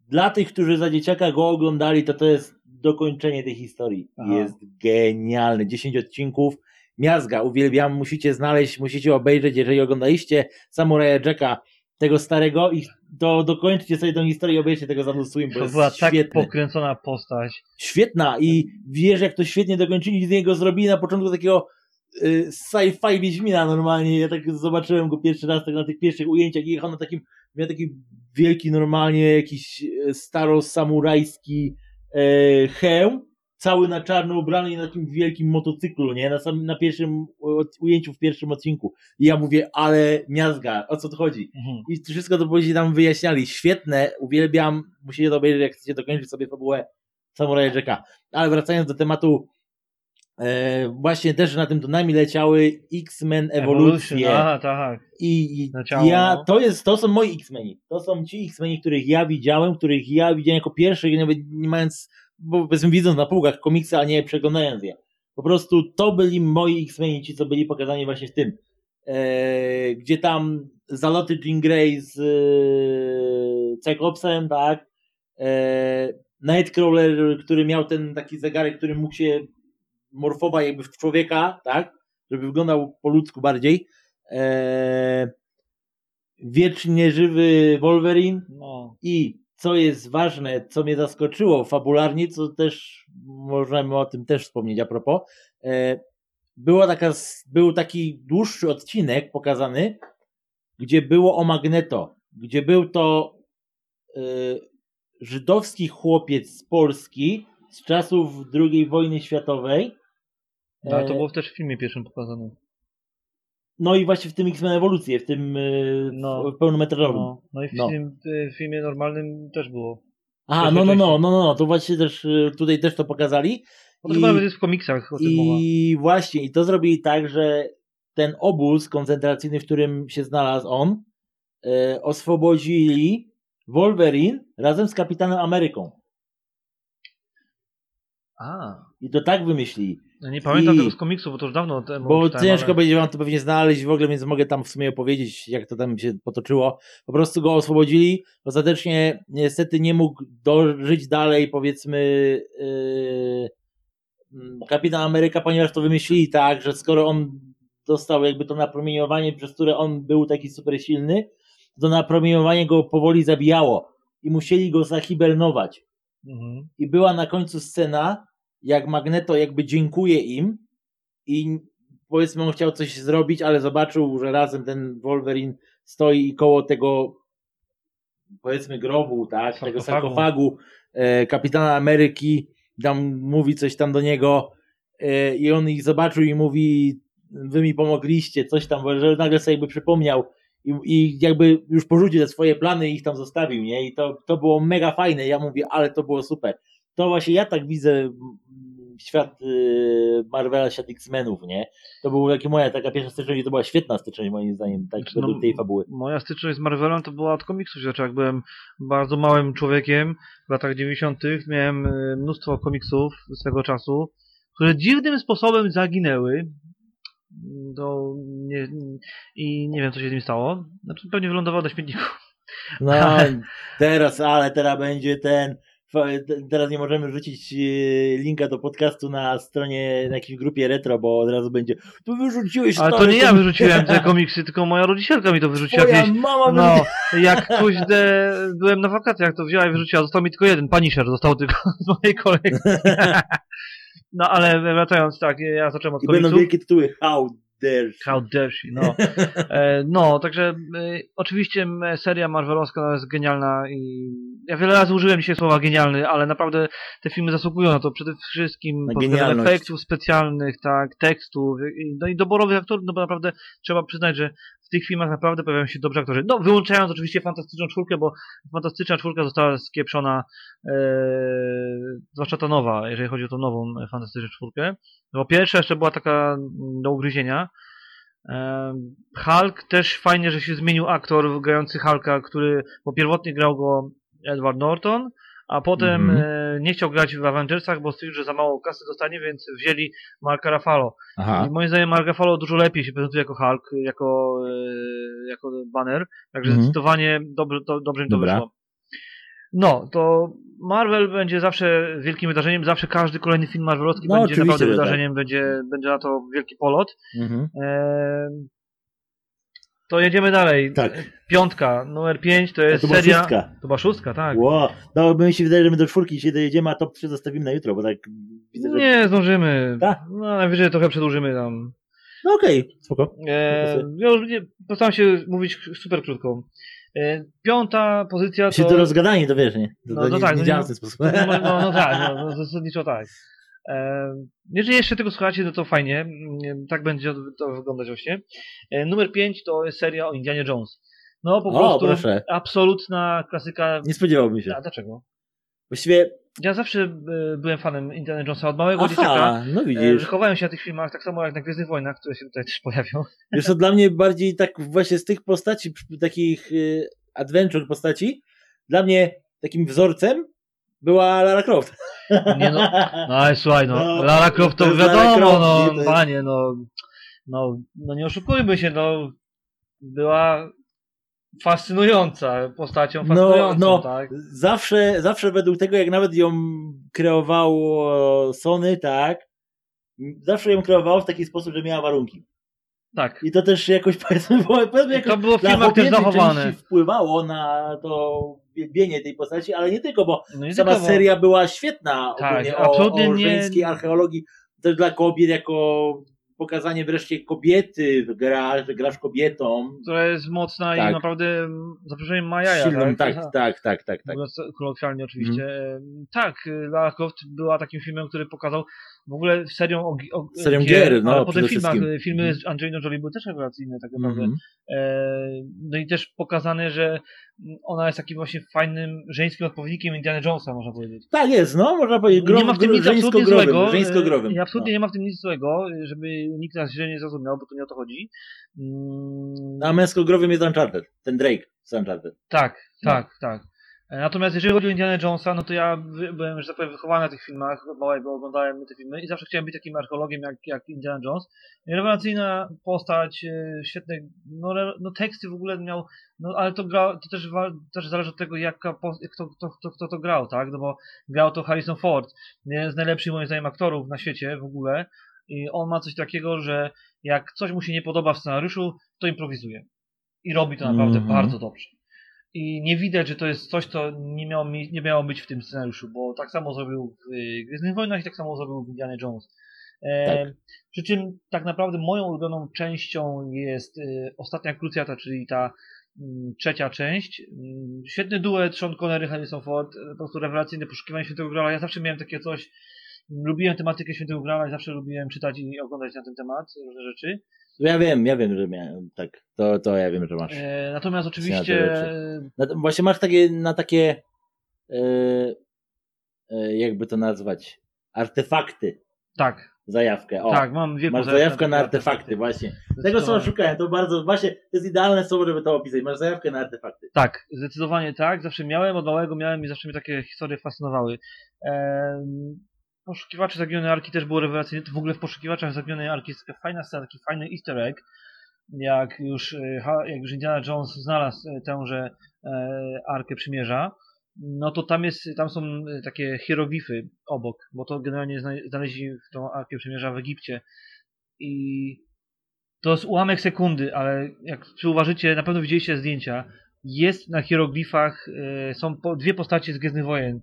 dla tych, którzy za dzieciaka go oglądali, to to jest dokończenie tej historii. Aha. Jest genialny. 10 odcinków. Miazga, uwielbiam, musicie znaleźć, musicie obejrzeć, jeżeli oglądaliście Samuraja Jacka, tego starego, i to dokończcie sobie tę historię i obejrzcie tego z Adult Swim, bo To jest była tak świetny. pokręcona postać. Świetna i wiesz, jak to świetnie dokończyli, z niego zrobili na początku takiego y, sci-fi Wiedźmina normalnie. Ja tak zobaczyłem go pierwszy raz tak na tych pierwszych ujęciach i jechał na takim, miał taki wielki normalnie jakiś e, staro-samurajski e, hełm, cały na czarno ubrany i na takim wielkim motocyklu, nie? Na samym, na pierwszym ujęciu w pierwszym odcinku. I ja mówię, ale miazga, o co tu chodzi? Mhm. I wszystko to później nam wyjaśniali. Świetne, uwielbiam. Musicie to obejrzeć, jak chcecie dokończyć sobie fabułę Samurai Jacka. Ale wracając do tematu, e, właśnie też na tym Tunami leciały X-Men Ewolucje. A, tak. I, i Leciało, ja, no. to jest, to są moi X-Meni. To są ci X-Meni, których ja widziałem, których ja widziałem jako pierwszych, nawet nie mając, bo powiedzmy widząc na półkach komiksy, a nie przeglądając je. Po prostu to byli moi X-Meni, ci co byli pokazani właśnie w tym. E, gdzie tam zaloty Jean Grey z e, Cyclopsem, tak? E, Nightcrawler, który miał ten taki zegarek, który mógł się morfować jakby w człowieka, tak? Żeby wyglądał po ludzku bardziej. E, wiecznie żywy Wolverine No. i co jest ważne, co mnie zaskoczyło fabularnie, co też możemy o tym też wspomnieć a propos, e, była taka, był taki dłuższy odcinek pokazany, gdzie było o Magneto, gdzie był to e, żydowski chłopiec z Polski z czasów II wojny światowej. No, ale to E, było też w filmie pierwszym pokazane. No i właśnie w tym X-Men Ewolucję, w tym e, No. pełnometrażowym. No, no i w, No. Tym, filmie normalnym też było. Aha, no, no, no, no, no, no, to właśnie też y, tutaj też to pokazali. Bo to chyba nawet jest w komiksach o tym mowa. I właśnie, i to zrobili tak, że ten obóz koncentracyjny, w którym się znalazł on, e, oswobodzili Wolverine razem z Kapitanem Ameryką. A, I to tak wymyślili. ja nie pamiętam I- tego z komiksu, bo to już dawno temu Bo czytałem, ciężko ale... będzie wam to pewnie znaleźć w ogóle, więc mogę tam w sumie opowiedzieć, jak to tam się potoczyło. Po prostu go oswobodzili. Ostatecznie niestety nie mógł dożyć dalej, powiedzmy, yy, Kapitan Ameryka, ponieważ to wymyślili tak, że skoro on dostał jakby to napromieniowanie, przez które on był taki super silny, to napromieniowanie go powoli zabijało i musieli go zahibernować. Mhm. I była na końcu scena, jak Magneto jakby dziękuję im i powiedzmy on chciał coś zrobić, ale zobaczył, że razem ten Wolverine stoi koło tego powiedzmy grobu, tak, tego Sarkofagu. sarkofagu e, kapitana Ameryki, tam mówi coś tam do niego e, i on ich zobaczył i mówi wy mi pomogliście, coś tam, bo że nagle sobie jakby przypomniał i, i jakby już porzucił te swoje plany i ich tam zostawił, nie? I to, to było mega fajne. Ja mówię, ale to było super. To właśnie ja tak widzę świat y, Marvela, świat X-Menów, nie? To był taki moja taka pierwsza styczność i to była świetna styczność moim zdaniem, tak Znaczy, no, według tej fabuły. Moja styczność z Marvelem to była od komiksów, znaczy jak byłem bardzo małym człowiekiem w latach 90. miałem e, mnóstwo komiksów swego czasu, które dziwnym sposobem zaginęły. Do, nie, I nie wiem, co się z nimi stało. Znaczy, pewnie wylądowało na śmietniku. No, [LAUGHS] teraz, ale teraz będzie ten. Teraz nie możemy rzucić y, linka do podcastu na stronie, na jakiejś grupie retro, bo od razu będzie. Tu wyrzuciłeś Ale to nie ja wyrzuciłem te [LAUGHS] komiksy, tylko moja rodzicielka mi to wyrzuciła Twoja gdzieś. mama No, [LAUGHS] jak kuźde, byłem na wakacjach, to wzięła i wyrzuciła. Został mi tylko jeden, Punisher, został tylko [LAUGHS] z mojej kolekcji. No, ale wracając, tak, ja zacząłem od I będą komiksów. wielkie tytuły. How dare. How dare she, no. [LAUGHS] E, no, także e, oczywiście seria Marvelowska jest genialna i ja wiele razy użyłem dzisiaj słowa genialny, ale naprawdę te filmy zasługują na to przede wszystkim pod względem efektów specjalnych, tak, tekstów, i- no i doborowych aktorów, no bo naprawdę trzeba przyznać, że w tych filmach naprawdę pojawiają się dobrzy aktorzy. No, wyłączając oczywiście Fantastyczną Czwórkę, bo Fantastyczna Czwórka została skieprzona, e, zwłaszcza ta nowa, jeżeli chodzi o tą nową e, Fantastyczną Czwórkę. Bo pierwsza jeszcze była taka mm, do ugryzienia, Em, Hulk też fajnie, że się zmienił aktor grający Hulka, który bo pierwotnie grał go Edward Norton, a potem Mhm. e, nie chciał grać w Avengersach, bo stwierdził, że za mało kasy dostanie, więc wzięli Marka Ruffalo. Aha. I moim zdaniem Mark Ruffalo dużo lepiej się prezentuje jako Hulk, jako, e, jako banner, także Mhm. zdecydowanie dobrze, to, dobrze im to Dobra. wyszło. No, to Marvel będzie zawsze wielkim wydarzeniem, zawsze każdy kolejny film Marvelowski No, będzie naprawdę tak. wydarzeniem, będzie, będzie na to wielki polot. Mhm. Eee, to jedziemy dalej. Tak. Piątka, numer 5 to jest to seria. szóstka. To była szóstka, tak. Wow. No, bo mi się wydaje, że my do czwórki się dojedziemy, a top 3 zostawimy na jutro, bo tak widzę, że... Nie zdążymy. Tak. No, najwyżej trochę przedłużymy tam. No okej, spoko. Eee, ja już nie, postaram się mówić super krótko. Eee, piąta pozycja Się to. to rozgadanie, to wiesz, nie? To, No, to no nie, tak, nie no działa nie- w ten sposób. No, no, no, no tak, no, zasadniczo tak. Eee, jeżeli jeszcze tego słuchacie, no to fajnie. Mm, Tak będzie to wyglądać właśnie. Eee, numer 5 to jest seria o Indianie Jones. No po O, prostu proszę. absolutna klasyka. Nie spodziewałbym się. A dlaczego? Właściwie, Ja zawsze e, byłem fanem Indiana Jonesa od małego dzieciaka. aha, no E, widzisz. Wychowałem się na tych filmach, tak samo jak na Gwiezdnych Wojnach, które się tutaj też pojawią. [LAUGHS] Wiesz co, dla mnie bardziej tak właśnie z tych postaci, takich adventure postaci, dla mnie takim wzorcem była Lara Croft. Nie no, no ale słuchaj, no, No, Lara Croft to, to wiadomo, Croft, no, nie? Panie, no, no, no nie oszukujmy się, no, była fascynująca postacią, No, fascynującą, no, tak? zawsze, zawsze według tego, jak nawet ją kreowało Sony, tak, zawsze ją kreowało w taki sposób, że miała warunki. Tak. I to też jakoś, [LAUGHS] powiedzmy, było, powiedzmy, jakoś to było w filmach też zachowane. wpływało na to wielbienie tej postaci, ale nie tylko, bo No nie sama tylko, bo- seria była świetna Tak, o, o nie- żeńskiej archeologii, też dla kobiet jako pokazanie wreszcie kobiety, że gra, że grasz kobietą. która jest mocna Tak. i naprawdę, mm, za przeproszeniem, ma jaja, tak, tak, tak, tak, tak. Mówiąc kolokwialnie oczywiście. Tak, Lara Croft była takim filmem, który pokazał w ogóle serią o, o Serią gier, no, ale po tych przede filmach, wszystkim. filmy Mhm. z Angeliną Jolie były też rewelacyjne tak naprawdę. Mhm. E, no i też pokazane, że ona jest takim właśnie fajnym żeńskim odpowiednikiem Indiana Jonesa, można powiedzieć. Tak jest, no, można powiedzieć, gro, nie ma w tym nic absolutnie złego. żeńsko-growym. e, absolutnie no. nie ma w tym nic złego, żeby nikt nas źle nie zrozumiał, bo to nie o to chodzi. Mm, A męsko-growym jest Uncharted, ten Drake z Uncharted. Tak, No. tak, tak. Natomiast jeżeli chodzi o Indiana Jonesa, no to ja byłem, że tak powiem, wychowany na tych filmach, od małego oglądałem te filmy i zawsze chciałem być takim archeologiem jak, jak Indiana Jones. Rewelacyjna postać, e, świetne, no, no teksty w ogóle miał, no ale to gra, to też, też zależy od tego, jaka, kto, kto, kto, kto to grał, tak? No bo grał to Harrison Ford, jeden z najlepszych moim zdaniem aktorów na świecie w ogóle i on ma coś takiego, że jak coś mu się nie podoba w scenariuszu, to improwizuje. I robi to naprawdę Mhm. bardzo dobrze. I nie widać, że to jest coś, co nie miało, mi- nie miało być w tym scenariuszu, bo tak samo zrobił w y, Gwiezdnych Wojnach i tak samo zrobił w Indiana Jones. E, Tak. Przy czym tak naprawdę moją ulubioną częścią jest y, ostatnia krucjata, czyli ta mm, trzecia część. Mm, Świetny duet Sean Connery, Harrison Ford, e, po prostu rewelacyjne poszukiwanie Świętego Grala. Ja zawsze miałem takie coś, lubiłem tematykę Świętego Grala i zawsze lubiłem czytać i oglądać na ten temat różne rzeczy. Ja wiem, ja wiem, że miałem, tak, to, to ja wiem, że masz. E, natomiast oczywiście. Na, właśnie masz takie, na takie, e, e, jakby to nazwać, artefakty Tak, zajawkę. O, tak, mam wielką masz zajawkę na artefakty, właśnie. Tego Zdecydowanie. szukałem, to bardzo, właśnie, to jest idealne słowo, żeby to opisać. Masz zajawkę na artefakty. Tak, zdecydowanie tak. Zawsze miałem, od małego miałem i zawsze mnie takie historie fascynowały. Ehm, poszukiwacze Zaginionej Arki też było rewelacyjne. To w ogóle w Poszukiwaczach Zaginionej Arki jest taka fajna scena, taki fajny easter egg. Jak już, e, jak już Indiana Jones znalazł e, tęże e, Arkę Przymierza, no to tam jest, tam są takie hieroglify obok, bo to generalnie zna- znaleźli w tą Arkę Przymierza w Egipcie. I to jest ułamek sekundy, ale jak przyuważycie, na pewno widzieliście zdjęcia, jest na hieroglifach, są dwie postacie z Gwiezdnych Wojen.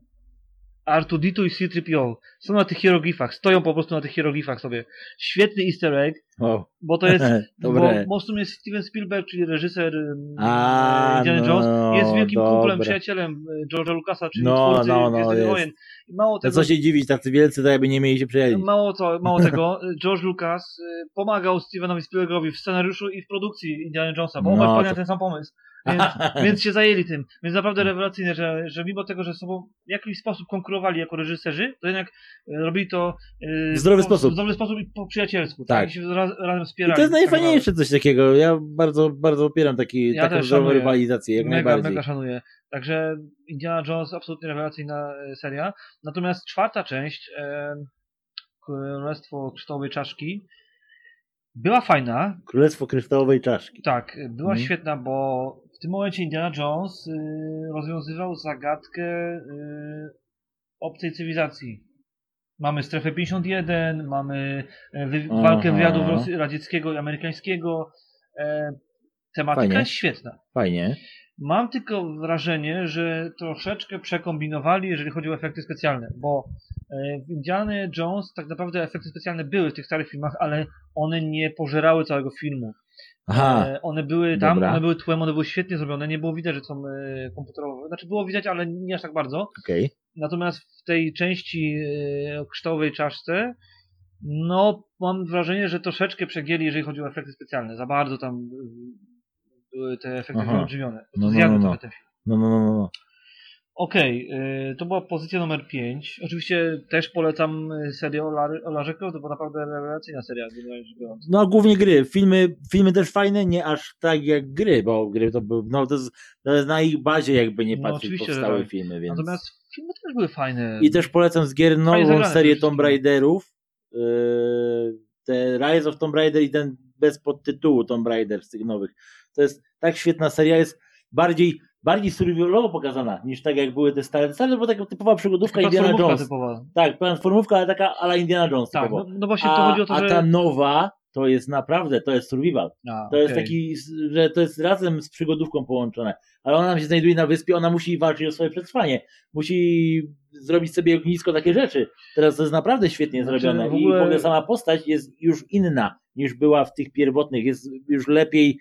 R2-D2 i C-3PO. Są na tych hieroglifach, stoją po prostu na tych hieroglifach sobie. Świetny easter egg, O, bo to jest, [LAUGHS] bo, bo w sumie Steven Spielberg, czyli reżyser A, Indiana no, Jones, jest wielkim dobre. kumplem, przyjacielem e, George'a Lucasa, czyli No, twórcy no, no, Gwiezdnych. Wojen. Mało To tego, co się dziwić, tacy wielcy to jakby nie mieli się przyjaźnić. Mało, to, mało [LAUGHS] tego, George Lucas y, pomagał Stevenowi Spielbergowi w scenariuszu i w produkcji Indiana Jonesa, bo No, wpadli to- ten sam pomysł. Więc, [LAUGHS] więc się zajęli tym. Więc naprawdę rewelacyjne, że, że mimo tego, że sobą w jakiś sposób konkurowali jako reżyserzy, to jednak y, robili to y, W zdrowy po, sposób. W zdrowy sposób i po przyjacielsku. Tak. Tak. I się raz, razem I wspierali. to jest tak najfajniejsze coś takiego. Ja bardzo, bardzo popieram taki, Ja taką szanuję. rywalizację, jak mega, najbardziej. mega szanuję. Także Indiana Jones absolutnie rewelacyjna e, seria. Natomiast czwarta część, e, Królestwo Kryształowej Czaszki, była fajna, Królestwo Kryształowej Czaszki. Tak, była Mhm. świetna, bo w tym momencie Indiana Jones y, rozwiązywał zagadkę y, obcej cywilizacji. Mamy strefę 51, mamy e, wy, Aha. walkę wywiadu Rosy- radzieckiego i amerykańskiego. E, tematyka Fajnie. jest świetna. Fajnie. Mam tylko wrażenie, że troszeczkę przekombinowali, jeżeli chodzi o efekty specjalne, bo e, w Indiana Jones tak naprawdę efekty specjalne były w tych starych filmach, ale one nie pożerały całego filmu. Aha, E, One były tam, Dobra. one były tłem, one były świetnie zrobione, nie było widać, że są e, komputerowe. Znaczy było widać, ale nie aż tak bardzo. okej. Natomiast w tej części e, o kształtowej czaszce, no mam wrażenie, że troszeczkę przegięli, jeżeli chodzi o efekty specjalne. Za bardzo tam były te efekty Aha. wyolbrzymione. No, no, no, no. ten film. No, no, no, no. Okej, e, to była pozycja numer 5. Oczywiście też polecam e, serię o, Lar- o Larze Croft, to była naprawdę rewelacyjna seria. No, głównie gry. Filmy, filmy też fajne, nie aż tak jak gry, bo gry to był, no to jest, to jest na ich bazie jakby nie No, patrzeć że powstały tak. filmy, więc... Natomiast filmy też były fajne. I też polecam z gier nową serię Tomb. Raiderów. Yy, te Rise of Tomb Raider i ten bez podtytułu Tomb Raider z tych nowych. To jest tak świetna seria, jest bardziej bardziej survivalowo pokazana niż tak jak były te stare. Stare to była taka typowa przygodówka Indiana Jones. typowa. Tak, platformówka, ale taka ala Indiana Jones Tak, typowo. no, no właśnie to a, chodzi o to, a że... ta nowa to jest naprawdę, to jest survival. A, To jest taki, że to jest razem z przygodówką połączone. Ale ona tam się znajduje na wyspie, ona musi walczyć o swoje przetrwanie. Musi zrobić sobie ognisko, takie rzeczy. Teraz to jest naprawdę świetnie Znaczy, zrobione. w ogóle- I w ogóle sama postać jest już inna niż była w tych pierwotnych. Jest już lepiej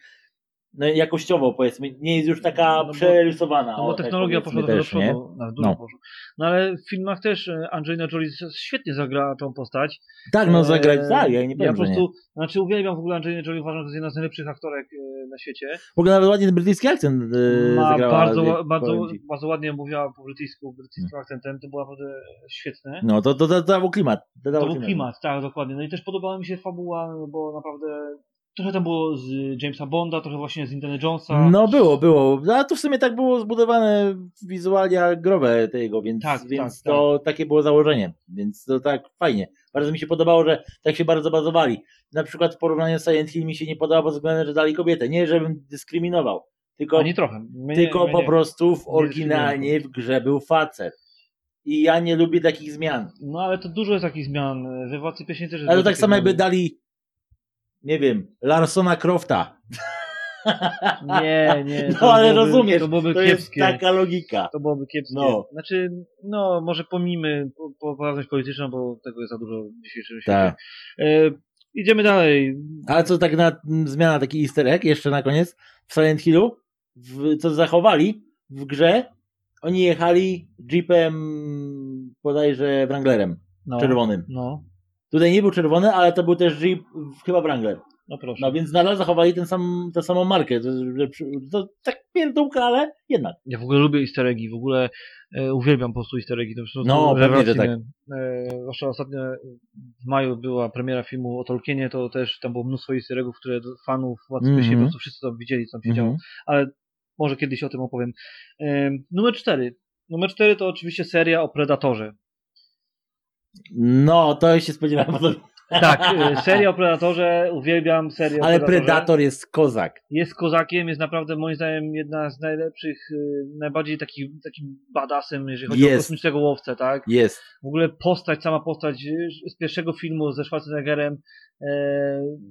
no, jakościowo powiedzmy. Nie jest już taka No bo- przerysowana. No bo tak technologia poszła do przodu, na dużo No. No ale w filmach też e, Angelina Jolie świetnie zagrała tą postać. Tak, no E, zagrać, tak, ja nie Ja powiem, po że nie. prostu, znaczy uwielbiam w ogóle Angelinę Jolie, uważam, że to jest jedna z najlepszych aktorek e, na świecie. W ogóle nawet ładnie ten brytyjski akcent e, Ma zagrała. bardzo, bardzo, bardzo ładnie mówiła po brytyjsku, brytyjskim akcentem, to było naprawdę świetne. No to, to, to, to dało klimat. To, To był klimat, tak, dokładnie. No i też podobała mi się fabuła, bo naprawdę trochę tam było z Jamesa Bonda, trochę właśnie z Indiana Jonesa. No było, było. No, a to w sumie tak było zbudowane wizualia growe tego, więc, Tak, więc tak, to takie było założenie. Więc to tak fajnie. Bardzo mi się podobało, że tak się bardzo bazowali. Na przykład w porównaniu z Silent Hill mi się nie podoba pod względem, że dali kobietę. Nie, żebym dyskryminował. Tylko, Ani trochę. My tylko po nie. prostu w Nie oryginalnie w grze był facet. I ja nie lubię takich zmian. No ale to dużo jest takich zmian. We Władcy Pieśni też jest Ale to tak samo jakby dali nie wiem, Larsona Crofta. Nie, nie. [LAUGHS] No ale byłoby- rozumiesz, To byłoby to jest taka logika. To byłoby kiepskie. No. Znaczy, no może pomijmy po- poprawność polityczną, bo tego jest za dużo w dzisiejszym Tak. świecie. E, idziemy dalej. Ale co tak na zmiana taki easter egg jeszcze na koniec w Silent Hillu, w, co zachowali w grze, oni jechali jeepem bodajże Wranglerem No. czerwonym. No. Tutaj nie był czerwony, ale to był też jeep chyba Wrangler. No proszę. No więc nadal zachowali ten sam, tę samą markę. To, to tak pierdółka, ale jednak. Ja w ogóle lubię easter eggi, w ogóle e, uwielbiam po prostu easter eggi. To prostu No, pewnie, rewelacyjne. E, zwłaszcza ostatnio w maju była premiera filmu o Tolkienie, to też tam było mnóstwo easter eggów, które fanów Władcy Mhm. Pierścieni po prostu wszyscy tam widzieli, co tam się działo. Mhm. Ale może kiedyś o tym opowiem. E, numer cztery. Numer cztery to oczywiście seria o Predatorze. No, to się spodziewałem. Tak, seria o Predatorze, uwielbiam serię o Ale. Predator jest kozak. jest kozakiem, jest naprawdę moim zdaniem jedna z najlepszych, y, najbardziej taki, takim badasem, jeżeli chodzi o Jest. kosmicznego łowcę, tak? Jest. W ogóle postać, sama postać y, z pierwszego filmu ze Schwarzeneggerem, e,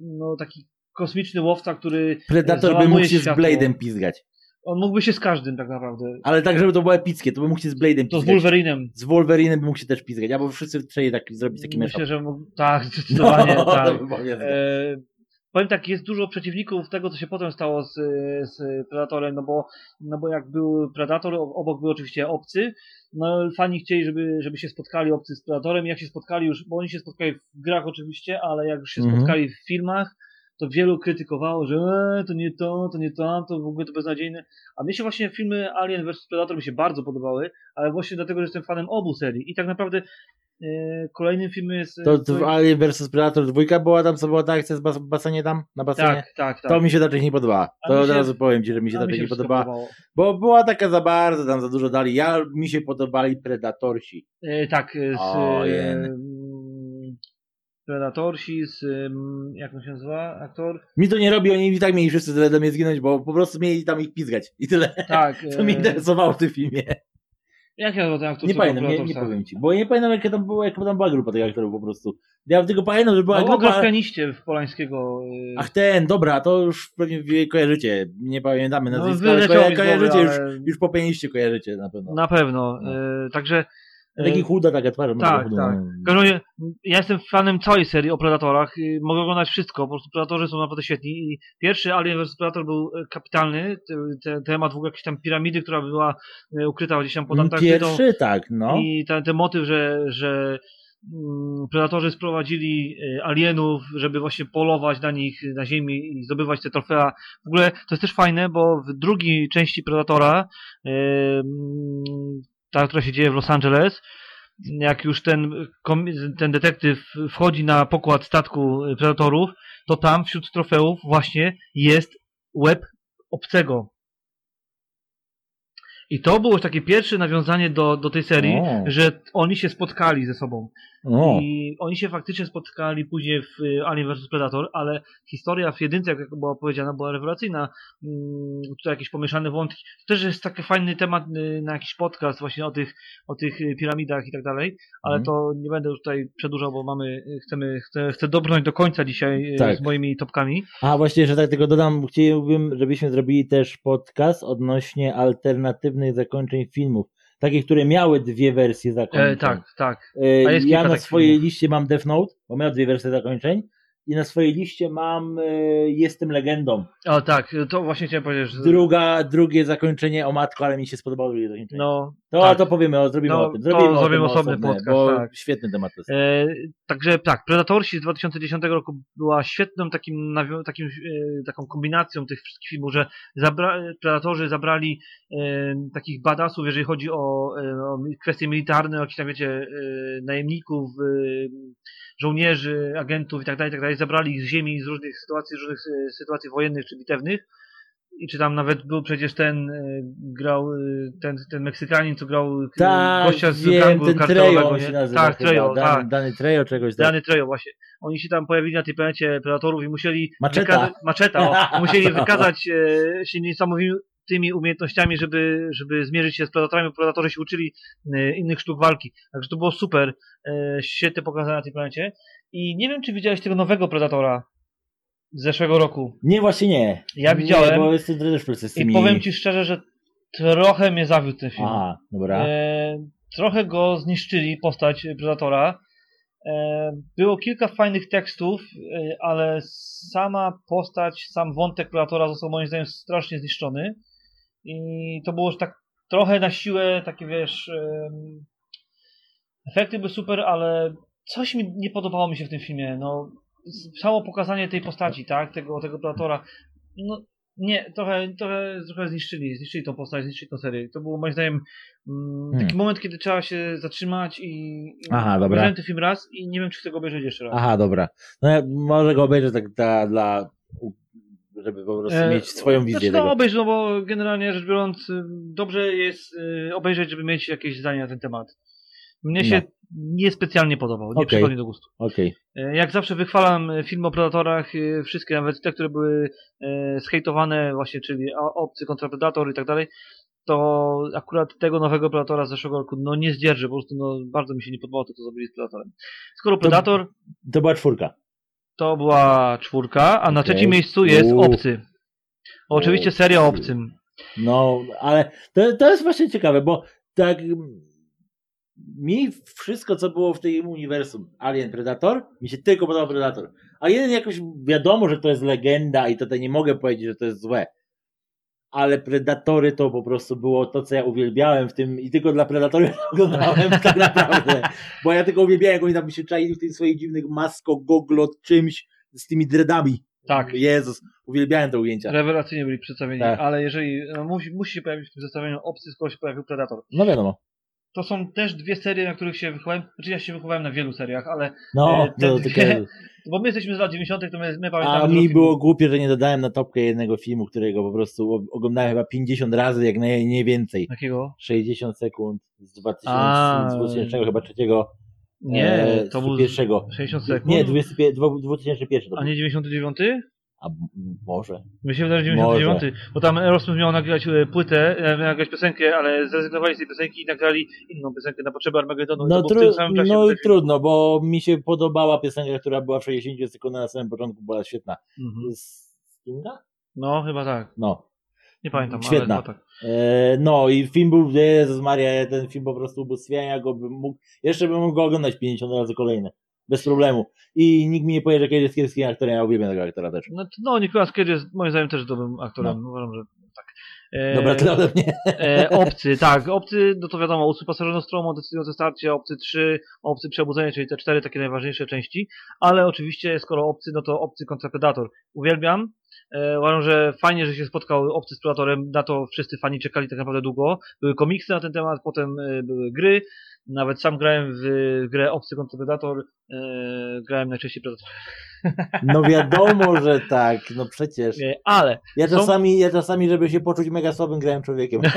no taki kosmiczny łowca, który Predator by mógł się z. Blade'em pizgać. On mógłby się z każdym tak naprawdę. Ale tak, żeby to było epickie, to by mógł się z Blade'em To z. Wolverinem. Z Wolverinem by mógł się też pizgać, albo wszyscy trzej tak, zrobić taki Myślę, że mógł, tak, zdecydowanie, [LAUGHS] No, tak. E, powiem tak, jest dużo przeciwników tego, co się potem stało z, z Predatorem, no bo, no bo jak był Predator, obok był oczywiście obcy, no fani chcieli, żeby, żeby się spotkali obcy z Predatorem, jak się spotkali już, bo oni się spotkali w grach oczywiście, ale jak już się Mhm. spotkali w filmach, to wielu krytykowało, że e, to nie to, to nie to, to w ogóle to beznadziejne. A mnie się właśnie filmy Alien vs Predator mi się bardzo podobały, ale właśnie dlatego, że jestem fanem obu serii. I tak naprawdę e, kolejnym filmem jest... To, to Alien vs Predator dwójka była tam, co była ta akcja z bas basenie tam, na basenie? tak, tak, tak. To mi się raczej nie podobała. To od razu powiem ci, że mi się raczej nie podobała. podobało. Bo była taka za bardzo, tam za dużo dali. Ja, mi się podobali Predatorsi. E, tak, e, z O, e, Predatorsi, z jak on się nazywa, aktor? Mi to nie robi, oni i tak mieli wszyscy tyle do mnie zginąć, bo po prostu mieli tam ich pizgać. I tyle. Tak. [LAUGHS] Co mnie e, interesowało w tym filmie. Jak się nazywa ten aktor? Nie pamiętam, nie, nie powiem ci. Bo nie pamiętam, jaka tam była, jaka tam była grupa tych aktorów po prostu. Ja tylko pamiętam, że była No, grupa... pianiście w Polańskiego. e, Ach ten, dobra, to już pewnie kojarzycie. Nie pamiętamy no, nazwiska, ale wyleciało mi koja- głowy, kojarzycie już, ale już po pianiście kojarzycie na pewno. Na pewno. No. e, Także. E, Taki chuda ma tak, chudą, tak. W każdym razie, ja jestem fanem całej serii o Predatorach. Mogę oglądać wszystko, po prostu Predatorzy są naprawdę świetni. I pierwszy Alien vs Predator był e, kapitalny. Te- te- Temat w ogóle jakiejś tam piramidy, która była e, ukryta gdzieś tam pod Antarktydą. Pierwszy tak, no. I ten, ten motyw, że, że mm, predatorzy sprowadzili alienów, żeby właśnie polować na nich na ziemi i zdobywać te trofea. W ogóle to jest też fajne, bo w drugiej części Predatora, mm, ta, która się dzieje w Los Angeles, jak już ten, ten detektyw wchodzi na pokład statku Predatorów, to tam wśród trofeów właśnie jest łeb obcego. I to było takie pierwsze nawiązanie do, do tej serii, O. że oni się spotkali ze sobą. O. I oni się faktycznie spotkali później w y, Alien vs Predator, ale historia w jedynce, jak była opowiedziana, była rewelacyjna. Mm, Tutaj jakieś pomieszane wątki. To też jest taki fajny temat y, na jakiś podcast właśnie o tych, o tych y, piramidach i tak dalej, ale Mhm. to nie będę już tutaj przedłużał, bo mamy, chcemy, chcę, chcę dobrnąć do końca dzisiaj Tak. z moimi topkami. A właśnie, że tak tylko dodam, chciałbym, żebyśmy zrobili też podcast odnośnie alternatywnych zakończeń filmów. Takich, które miały dwie wersje zakończeń. E, tak, tak. E, ja na swojej filmów. liście mam Death Note, bo miał dwie wersje zakończeń. I na swojej liście mam e, Jestem legendą. O tak, to właśnie chciałem powiedzieć, że Druga, drugie zakończenie o matko, ale mi się spodobało drugie zakończenie. no, to, tak. to powiemy, zrobimy No, o tym. to Zrobimy o zrobimy osobny osobne, podcast, bo tak. świetny temat to jest. E, także tak, Predatorsi z 2010 roku była świetną takim, takim, e, taką kombinacją tych wszystkich filmów, że zabra- Predatorzy zabrali e, takich badasów, jeżeli chodzi o, e, o kwestie militarne, o jakichś tam wiecie, e, najemników, żołnierzy, agentów i tak dalej, tak dalej, zabrali ich z ziemi, z różnych sytuacji, z różnych e, sytuacji wojennych czy bitewnych. I czy tam nawet był przecież ten, e, grał e, ten, ten Meksykanin, co grał Tak, gościa z wiem, gangu ten Trejo się nazywa Tak. Trejo, Dany, tak. Dany Trejo czegoś tak. Dany Trejo, właśnie. Oni się tam pojawili na tej planecie Predatorów i musieli Maczeta. maczeta, o, [LAUGHS] musieli wykazać e, się niesamowitymi umiejętnościami, żeby, żeby zmierzyć się z Predatorami, bo Predatorzy się uczyli e, innych sztuk walki. Także to było super, e, świetne pokazane na tej planecie. I nie wiem, czy widziałeś tego nowego Predatora z zeszłego roku. Nie, właśnie nie. Ja Nie, widziałem bo jestem też z tymi... i powiem Ci szczerze, że trochę mnie zawiódł ten film. Aha, dobra. E, trochę go zniszczyli, postać Predatora. E, było kilka fajnych tekstów, e, ale sama postać, sam wątek Predatora został moim zdaniem strasznie zniszczony. I to było już tak trochę na siłę, takie wiesz. efekty były super, ale coś mi nie podobało mi się w tym filmie. No, samo pokazanie tej postaci, tak, tego, tego Predatora, no nie, trochę, trochę, trochę zniszczyli, zniszczyli tą postać, zniszczyli tą serię. To był moim zdaniem mm, taki Hmm. moment, kiedy trzeba się zatrzymać i, Aha, dobra. obejrzałem ten film raz i nie wiem, czy chcę go obejrzeć jeszcze raz. Aha, dobra. No ja może go obejrzę tak dla, dla żeby po prostu E, mieć swoją wizję Znaczy, no tego. no bo generalnie rzecz biorąc, y, dobrze jest y, obejrzeć, żeby mieć jakieś zdanie na ten temat. Mnie się niespecjalnie podobał, nie. Okej. przychodzi do gustu. Okej. E, Jak zawsze wychwalam e, film o Predatorach, e, wszystkie, nawet te, które były zhejtowane właśnie, czyli Obcy kontra Predator i tak dalej, to akurat tego nowego Predatora z zeszłego roku, no nie zdzierżę, po prostu no, bardzo mi się nie podobało to, co zrobili z Predatorem. Skoro Predator To była czwórka. to była czwórka, a na Okej. trzecim miejscu jest Uuu. Obcy. Oczywiście seria o Obcy. Obcym. No, ale to, to jest właśnie ciekawe, bo tak mi wszystko, co było w tym uniwersum Alien Predator, mi się tylko podobał Predator. A jeden jakoś wiadomo, że to jest legenda i tutaj nie mogę powiedzieć, że to jest złe. Ale Predatory to po prostu było to, co ja uwielbiałem w tym i tylko dla Predatory [LAUGHS] oglądałem tak naprawdę. Bo ja tylko uwielbiałem, jak oni tam się czaili w tych swoich dziwnych masko, goglo, czymś z tymi dreadami. Tak. Jezus, uwielbiałem te ujęcia. Rewelacyjnie byli przedstawieni, Tak. ale jeżeli no, musi, musi się pojawić w tym zestawieniu Obcy, skoro się pojawił Predator. No wiadomo. To są też dwie serie, na których się wychowałem. Znaczy ja się wychowałem na wielu seriach, ale No, E, te to dwie- [LAUGHS] bo my jesteśmy z lat 90., to my, my pamiętamy A mi było głupie, że nie dodałem na topkę jednego filmu, którego po prostu oglądałem chyba 50 razy, jak nie, nie więcej. Jakiego? 60 sekund z 2000, A. z 2000 chyba trzeciego. Nie, e, to był pierwszego. 60 sekund. Nie, 20, 2001 to A nie 99? A może. Mi się wydaje, że 99, bo tam Aerosmith miał nagrać e, płytę, e, miał nagrać piosenkę, ale zrezygnowali z tej piosenki i nagrali inną piosenkę na potrzeby Armagedonu. No, tru, tym samym czasie. no i trudno, bo mi się podobała piosenka, która była w 60 sekundach na samym początku, była świetna. Mhm. Z Kinga? No, chyba tak. No. Nie pamiętam, Świetna. ale tak. E, no i film był, Jezus Maria, ten film po prostu ubóstwienia, ja go bym mógł, jeszcze bym mógł go oglądać 50 razy kolejne. Bez problemu. I nikt mi nie powie, że Cage jest kiepskim aktorem, ja uwielbiam tego aktora też. No, no Nicolas Cage jest moim zdaniem też dobrym aktorem. Uważam, że tak. E, Dobra, tyle ode mnie. E, obcy, tak, obcy, no to wiadomo, ósmy pasażer Nostromo, decydujące starcie, obcy 3, obcy przebudzenie, czyli te cztery takie najważniejsze części, ale oczywiście skoro obcy, no to obcy kontra Predator. Uwielbiam, uważam, że fajnie, że się spotkał obcy z Predatorem, na to wszyscy fani czekali tak naprawdę długo. Były komiksy na ten temat, potem e, były gry, nawet sam grałem w grę obcy kontra Predator, e, grałem najczęściej Predator, [LAUGHS] No wiadomo, że tak, no przecież. e, ale Ja Są- czasami, ja czasami, żeby się poczuć mega słabym, grałem człowiekiem. [LAUGHS]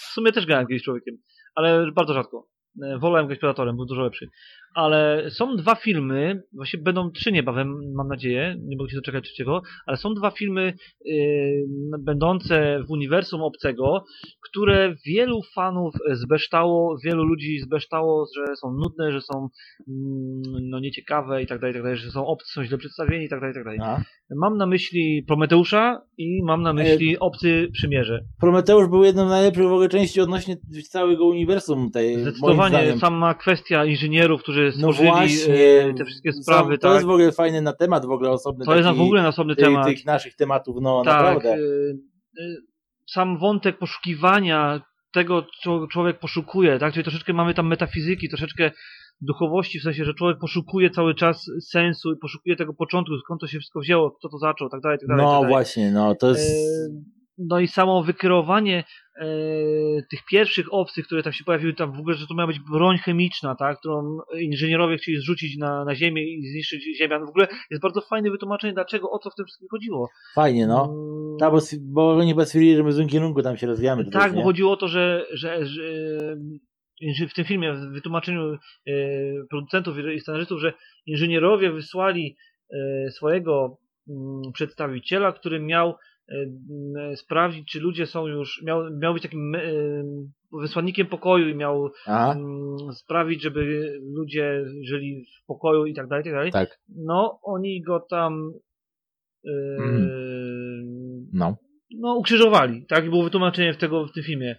W sumie też grałem kiedyś człowiekiem, ale bardzo rzadko. E, Wolałem grać Predatorem, był dużo lepszy. Ale są dwa filmy, właśnie będą trzy niebawem, mam nadzieję, nie mogę się doczekać trzeciego, ale są dwa filmy yy, będące w uniwersum obcego, które wielu fanów zbeształo, wielu ludzi zbeształo, że są nudne, że są mm, no, nieciekawe i tak dalej, tak dalej, że są obcy, są źle przedstawieni i tak dalej, tak dalej. A. Mam na myśli Prometeusza i mam na myśli Obcy Przymierze. Prometeusz był jedną z najlepszych w ogóle części odnośnie całego uniwersum tej, Zdecydowanie sama kwestia inżynierów, którzy No stworzyli właśnie, e, te wszystkie Są- sprawy, to tak. jest w ogóle fajny na temat, w ogóle osobny To jest taki, w ogóle na osobny tych, temat. tych naszych tematów, no tak, naprawdę. e, e, sam wątek poszukiwania tego, co człowiek poszukuje, tak? Czyli troszeczkę mamy tam metafizyki, troszeczkę duchowości, w sensie, że człowiek poszukuje cały czas sensu i poszukuje tego początku, skąd to się wszystko wzięło, kto to zaczął, tak dalej, tak dalej. tak No dalej. właśnie, no to jest... E, No i samo wykreowanie e, tych pierwszych obcych, które tam się pojawiły, tam w ogóle, że to miała być broń chemiczna, tak, którą inżynierowie chcieli zrzucić na, na ziemię i zniszczyć ziemię. No w ogóle jest bardzo fajne wytłumaczenie, dlaczego, o co w tym wszystkim chodziło. Fajnie, no. Ta, bo, bo oni chyba stwierdzili, że my w złym kierunku tam się rozwijamy. tak, bo chodziło o to, że, że, że, w tym filmie, w wytłumaczeniu e, producentów i scenarzystów, że inżynierowie wysłali e, swojego mm, przedstawiciela, który miał e, sprawdzić, czy ludzie są już, miał, miał być takim e, wysłannikiem pokoju i miał Aha, mm, sprawić, żeby ludzie żyli w pokoju i tak dalej, i tak dalej. tak, No, oni go tam e, no. no, ukrzyżowali, tak? Było wytłumaczenie w, tego, w tym filmie.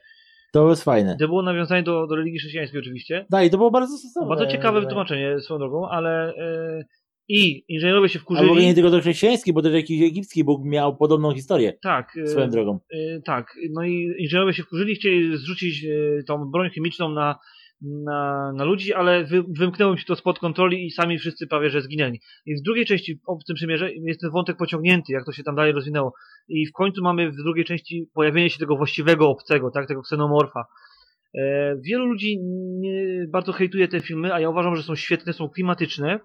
To jest fajne. To było nawiązanie do, do religii chrześcijańskiej oczywiście. No i to było bardzo stosowne. Bardzo ciekawe wytłumaczenie swoją drogą, ale e, i inżynierowie się A w ogóle nie wkurzyli. tylko to chrześcijański, bo też jakiś egipski Bóg miał podobną historię Tak, e, swoją drogą. e, tak. No i inżynierowie się wkurzyli, chcieli zrzucić e, tą broń chemiczną na, na, na ludzi, ale wy, wymknęło mi się to spod kontroli i sami wszyscy prawie że zginęli. I w drugiej części, w tym przymierze, jest ten wątek pociągnięty, jak to się tam dalej rozwinęło. I w końcu mamy w drugiej części pojawienie się tego właściwego obcego, tak, tego ksenomorfa. E, wielu ludzi nie, bardzo hejtuje te filmy, a ja uważam, że są świetne, są klimatyczne.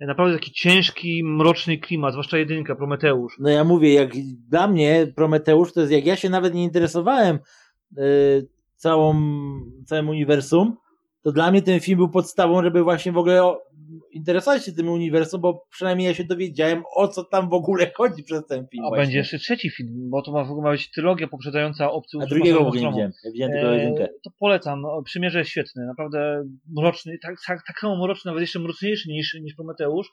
Naprawdę taki ciężki, mroczny klimat, zwłaszcza jedynka, Prometeusz. No ja mówię, jak dla mnie Prometeusz to jest, jak ja się nawet nie interesowałem y, całą, całym uniwersum, to dla mnie ten film był podstawą, żeby właśnie w ogóle interesować się tym uniwersum, bo przynajmniej ja się dowiedziałem, o co tam w ogóle [LAUGHS] chodzi przez ten film. A właśnie. będzie jeszcze trzeci film, bo to ma, w ogóle ma być trylogia poprzedzająca Obcy A drugiego w ogóle nie Stromą. widziałem. Ja widziałem tylko E, jedynkę. To polecam. Przymierze jest świetny, naprawdę mroczny, tak, tak, tak samo mroczny, nawet jeszcze mroczniejszy niż, niż Prometeusz.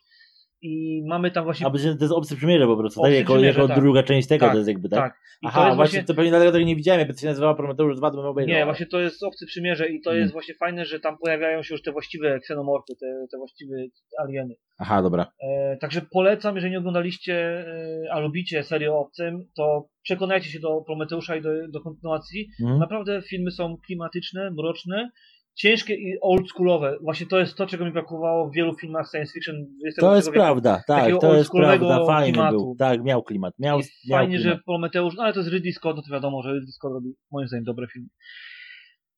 I mamy tam właśnie. A bo to jest obcy przymierze po prostu, tak? Jako, jako tak. druga część tego Tak, to jest jakby, tak? tak. Aha, to właśnie, właśnie. to pewnie dlatego tego nie widziałem, jakby to się nazywało Prometeusz 2, to bym. Nie, właśnie to jest Obcy Przymierze i to Hmm. jest właśnie fajne, że tam pojawiają się już te właściwe ksenomorfy, te, te właściwe alieny. Aha, dobra. E, także polecam, jeżeli nie oglądaliście, e, a lubicie serię o Obcym, to przekonajcie się do Prometeusza i do, do kontynuacji. Mhm. Naprawdę filmy są klimatyczne, mroczne, ciężkie i oldschoolowe. Właśnie to jest to, czego mi brakowało w wielu filmach science fiction To jest wieku. prawda, tak, to jest prawda, fajny klimatu. był. Tak, miał klimat. Miał, miał fajnie, klimat. że Prometeusz, no ale to jest Ridley Scott, no to wiadomo, że Ridley Scott robi moim zdaniem dobre filmy.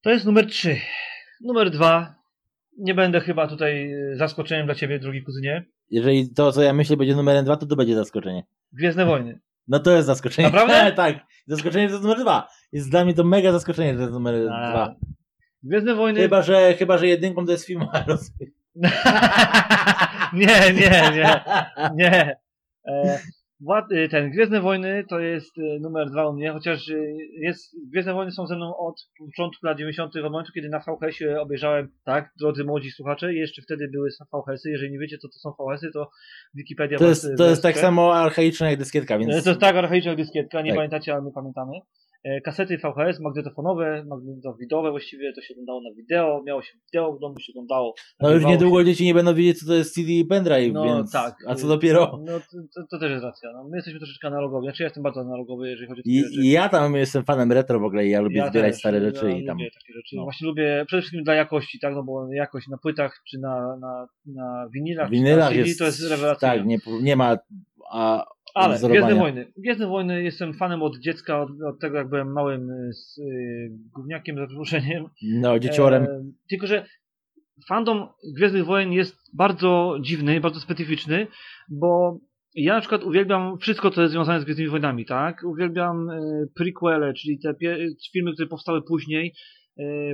To jest numer 3. Numer 2. Nie będę chyba tutaj e, zaskoczeniem dla ciebie, drugi kuzynie. Jeżeli to, co ja myślę, będzie numerem 2, to to będzie zaskoczenie. Gwiezdne Wojny. [LAUGHS] No to jest zaskoczenie. Naprawdę? [LAUGHS] tak. Zaskoczenie to jest numer 2. Jest dla mnie to mega zaskoczenie, że to jest numer A, 2. Gwiezdne Wojny. Chyba, że, chyba, że jedynką to jest film [LAUGHS] nie, nie, nie. Nie. E, Wład- y, ten Gwiezdne Wojny to jest y, numer dwa u mnie, chociaż y, jest, Gwiezdne Wojny są ze mną od początku lat 90. od momentu, kiedy na VHS-ie obejrzałem, tak, drodzy młodzi słuchacze, jeszcze wtedy były VHS-y, jeżeli nie wiecie, co to są VHS-y, to Wikipedia To jest, to jest tak samo archaiczne jak dyskietka, więc... To jest tak archaiczna jak dyskietka, nie Tak. pamiętacie, ale my pamiętamy. E, Kasety VHS, magnetofonowe, magnetowidowe właściwie, to się oglądało na wideo, miało się wideo w domu, się oglądało. No już niedługo się. dzieci nie będą wiedzieć, co to jest CD i pendrive, No więc... tak. A co dopiero... No to, to, też jest racja. No, my jesteśmy troszeczkę analogowi. Znaczy ja jestem bardzo analogowy, jeżeli chodzi o takie I, rzeczy. Ja tam jestem fanem retro w ogóle i ja lubię Ja zbierać też, stare ja rzeczy i tam... lubię takie rzeczy. no. Właśnie lubię przede wszystkim dla jakości, tak? No bo jakość na płytach czy na, na, na winylach, czy na CD jest... to jest rewelacja. Tak, nie, nie ma... A, Ale. Gwiezdne Wojny. Gwiezdne Wojny jestem fanem od dziecka, od, od tego jak byłem małym y, z, y, gówniakiem, za przeproszeniem. No, dzieciorem. E, tylko, że fandom Gwiezdnych Wojen jest bardzo dziwny, bardzo specyficzny, bo ja na przykład uwielbiam wszystko, co jest związane z Gwiezdnymi Wojnami, tak? Uwielbiam e, prequele, czyli te filmy, które powstały później,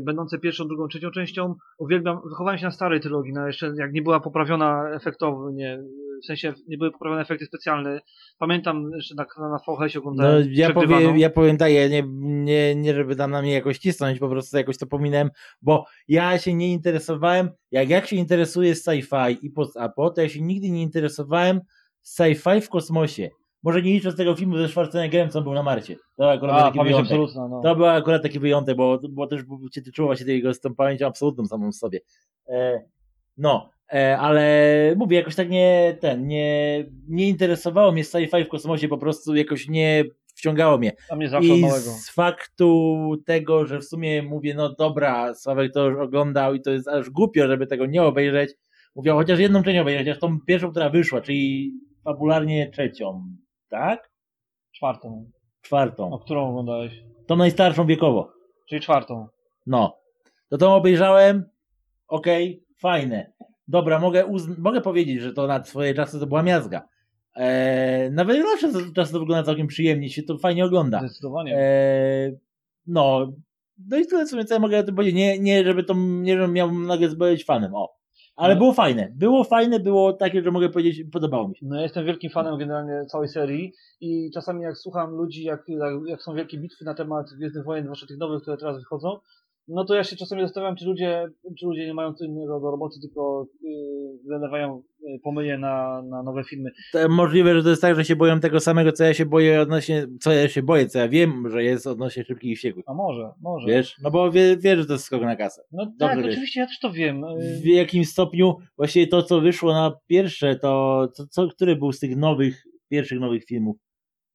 będące pierwszą, drugą, trzecią częścią. Uwielbiam, wychowałem się na starej trylogii, na jeszcze jak nie była poprawiona efektownie, w sensie nie były poprawione efekty specjalne. Pamiętam jeszcze na, na VHS No, oglądałem ja przegrywaną. powiem, ja powiem tak, ja nie, nie, nie żeby tam na mnie jakoś cisnąć, po prostu jakoś to pominąłem, bo ja się nie interesowałem, jak, jak się interesuję sci-fi i post-apo, to ja się nigdy nie interesowałem sci-fi w kosmosie. Może nie licząc tego filmu ze Schwarzeneggerem, co on był na Marcie. To akurat był A, taki wyjątek. no. To był akurat taki wyjątek, bo, bo też się tyczyło się tego z tą pamięcią absolutną samą w sobie. E, no, e, ale mówię, jakoś tak nie, ten, nie, nie interesowało mnie sci-fi w kosmosie, po prostu jakoś nie wciągało mnie. I małego. z faktu tego, że w sumie mówię, no dobra, Sławek to już oglądał i to jest aż głupio, żeby tego nie obejrzeć. Mówię, chociaż jedną część obejrzeć, chociaż tą pierwszą, która wyszła, czyli fabularnie trzecią, tak? Czwartą. Czwartą. O którą oglądałeś? Tą najstarszą wiekowo. Czyli czwartą. No. To tą obejrzałem. Okej, fajne. Dobra, mogę, mogę powiedzieć, że to na swoje czasy to była miazga. Eee, nawet zawsze czasem to wygląda całkiem przyjemnie, się to fajnie ogląda. Zdecydowanie. Eee, no. No i tyle, co ja mogę o tym powiedzieć. Nie, nie żeby to, nie żebym miał nagle być fanem, o. Ale No. było fajne. Było fajne, było takie, że mogę powiedzieć, podobało mi się. No ja jestem wielkim fanem generalnie całej serii i czasami jak słucham ludzi, jak, jak, jak są wielkie bitwy na temat Gwiezdnych Wojen, zwłaszcza tych nowych, które teraz wychodzą, no to ja się czasami zastanawiam, czy ludzie, czy ludzie nie mają co innego do roboty, tylko yy, wylewają yy, pomyje na, na nowe filmy. To możliwe, że to jest tak, że się boją tego samego, co ja się boję odnośnie, co ja się boję, co ja wiem, że jest odnośnie szybkich i wściekłych. A może, może. Wiesz? No bo wie, wiesz, że to jest skok na kasę. No Dobrze tak, wiesz. oczywiście, ja też to wiem. W Yy, jakim stopniu właśnie to, co wyszło na pierwsze, to, to co, który był z tych nowych, pierwszych nowych filmów?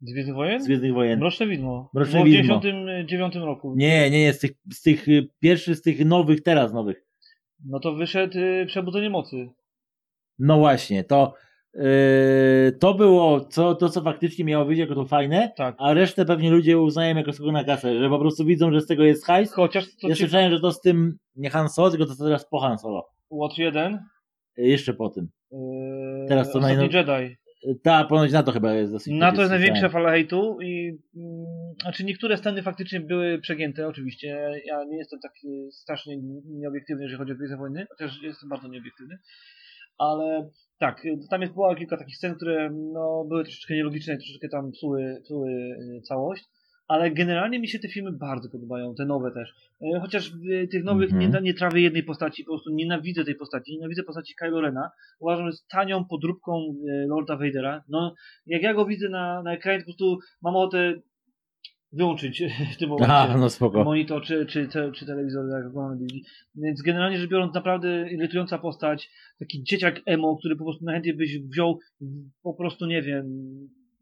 Z Gwiezdnych Wojen? z Gwiezdnych Wojen. Mroczne Widmo. Mroczne Było w Widmo. 99 roku. Nie, nie, nie, z tych, z tych y, pierwszych, z tych nowych, teraz nowych. No to wyszedł y, Przebudzenie Mocy. No właśnie, to yy, to było co, to, co faktycznie miało wyjść jako to fajne, Tak. a resztę pewnie ludzie uznają jako skok na kasę, że po prostu widzą, że z tego jest hajs. Chociaż to Ja ci... słyszałem, że to z tym nie Han Solo, tylko to teraz po Han Solo. Watch 1. Y, Jeszcze po tym. Yy, Teraz to Ostatni najnow- Jedi. Ta, ponoć na to chyba jest dosyć. Na to jest największa fala hejtu i mm, znaczy niektóre sceny faktycznie były przegięte, oczywiście. Ja nie jestem taki strasznie nieobiektywny, jeżeli chodzi o Gwiezdne Wojny, chociaż jestem bardzo nieobiektywny. Ale tak, tam jest było kilka takich scen, które no, były troszeczkę nielogiczne, troszeczkę tam psuły, psuły y, całość. Ale generalnie mi się te filmy bardzo podobają, te nowe też. Y, Chociaż w tych nowych Mhm. nie, nie trawię jednej postaci, po prostu nienawidzę tej postaci. Nienawidzę postaci Kylo Rena. Uważam, że jest tanią podróbką y, Lorda Vadera. No, jak ja go widzę na, na ekranie, po prostu mam ochotę wyłączyć w tym momencie A, no spoko. monitor czy, czy, czy, czy telewizor, jak oglądam. Więc generalnie rzecz biorąc, naprawdę irytująca postać, taki dzieciak emo, który po prostu najchętniej byś wziął, po prostu nie wiem,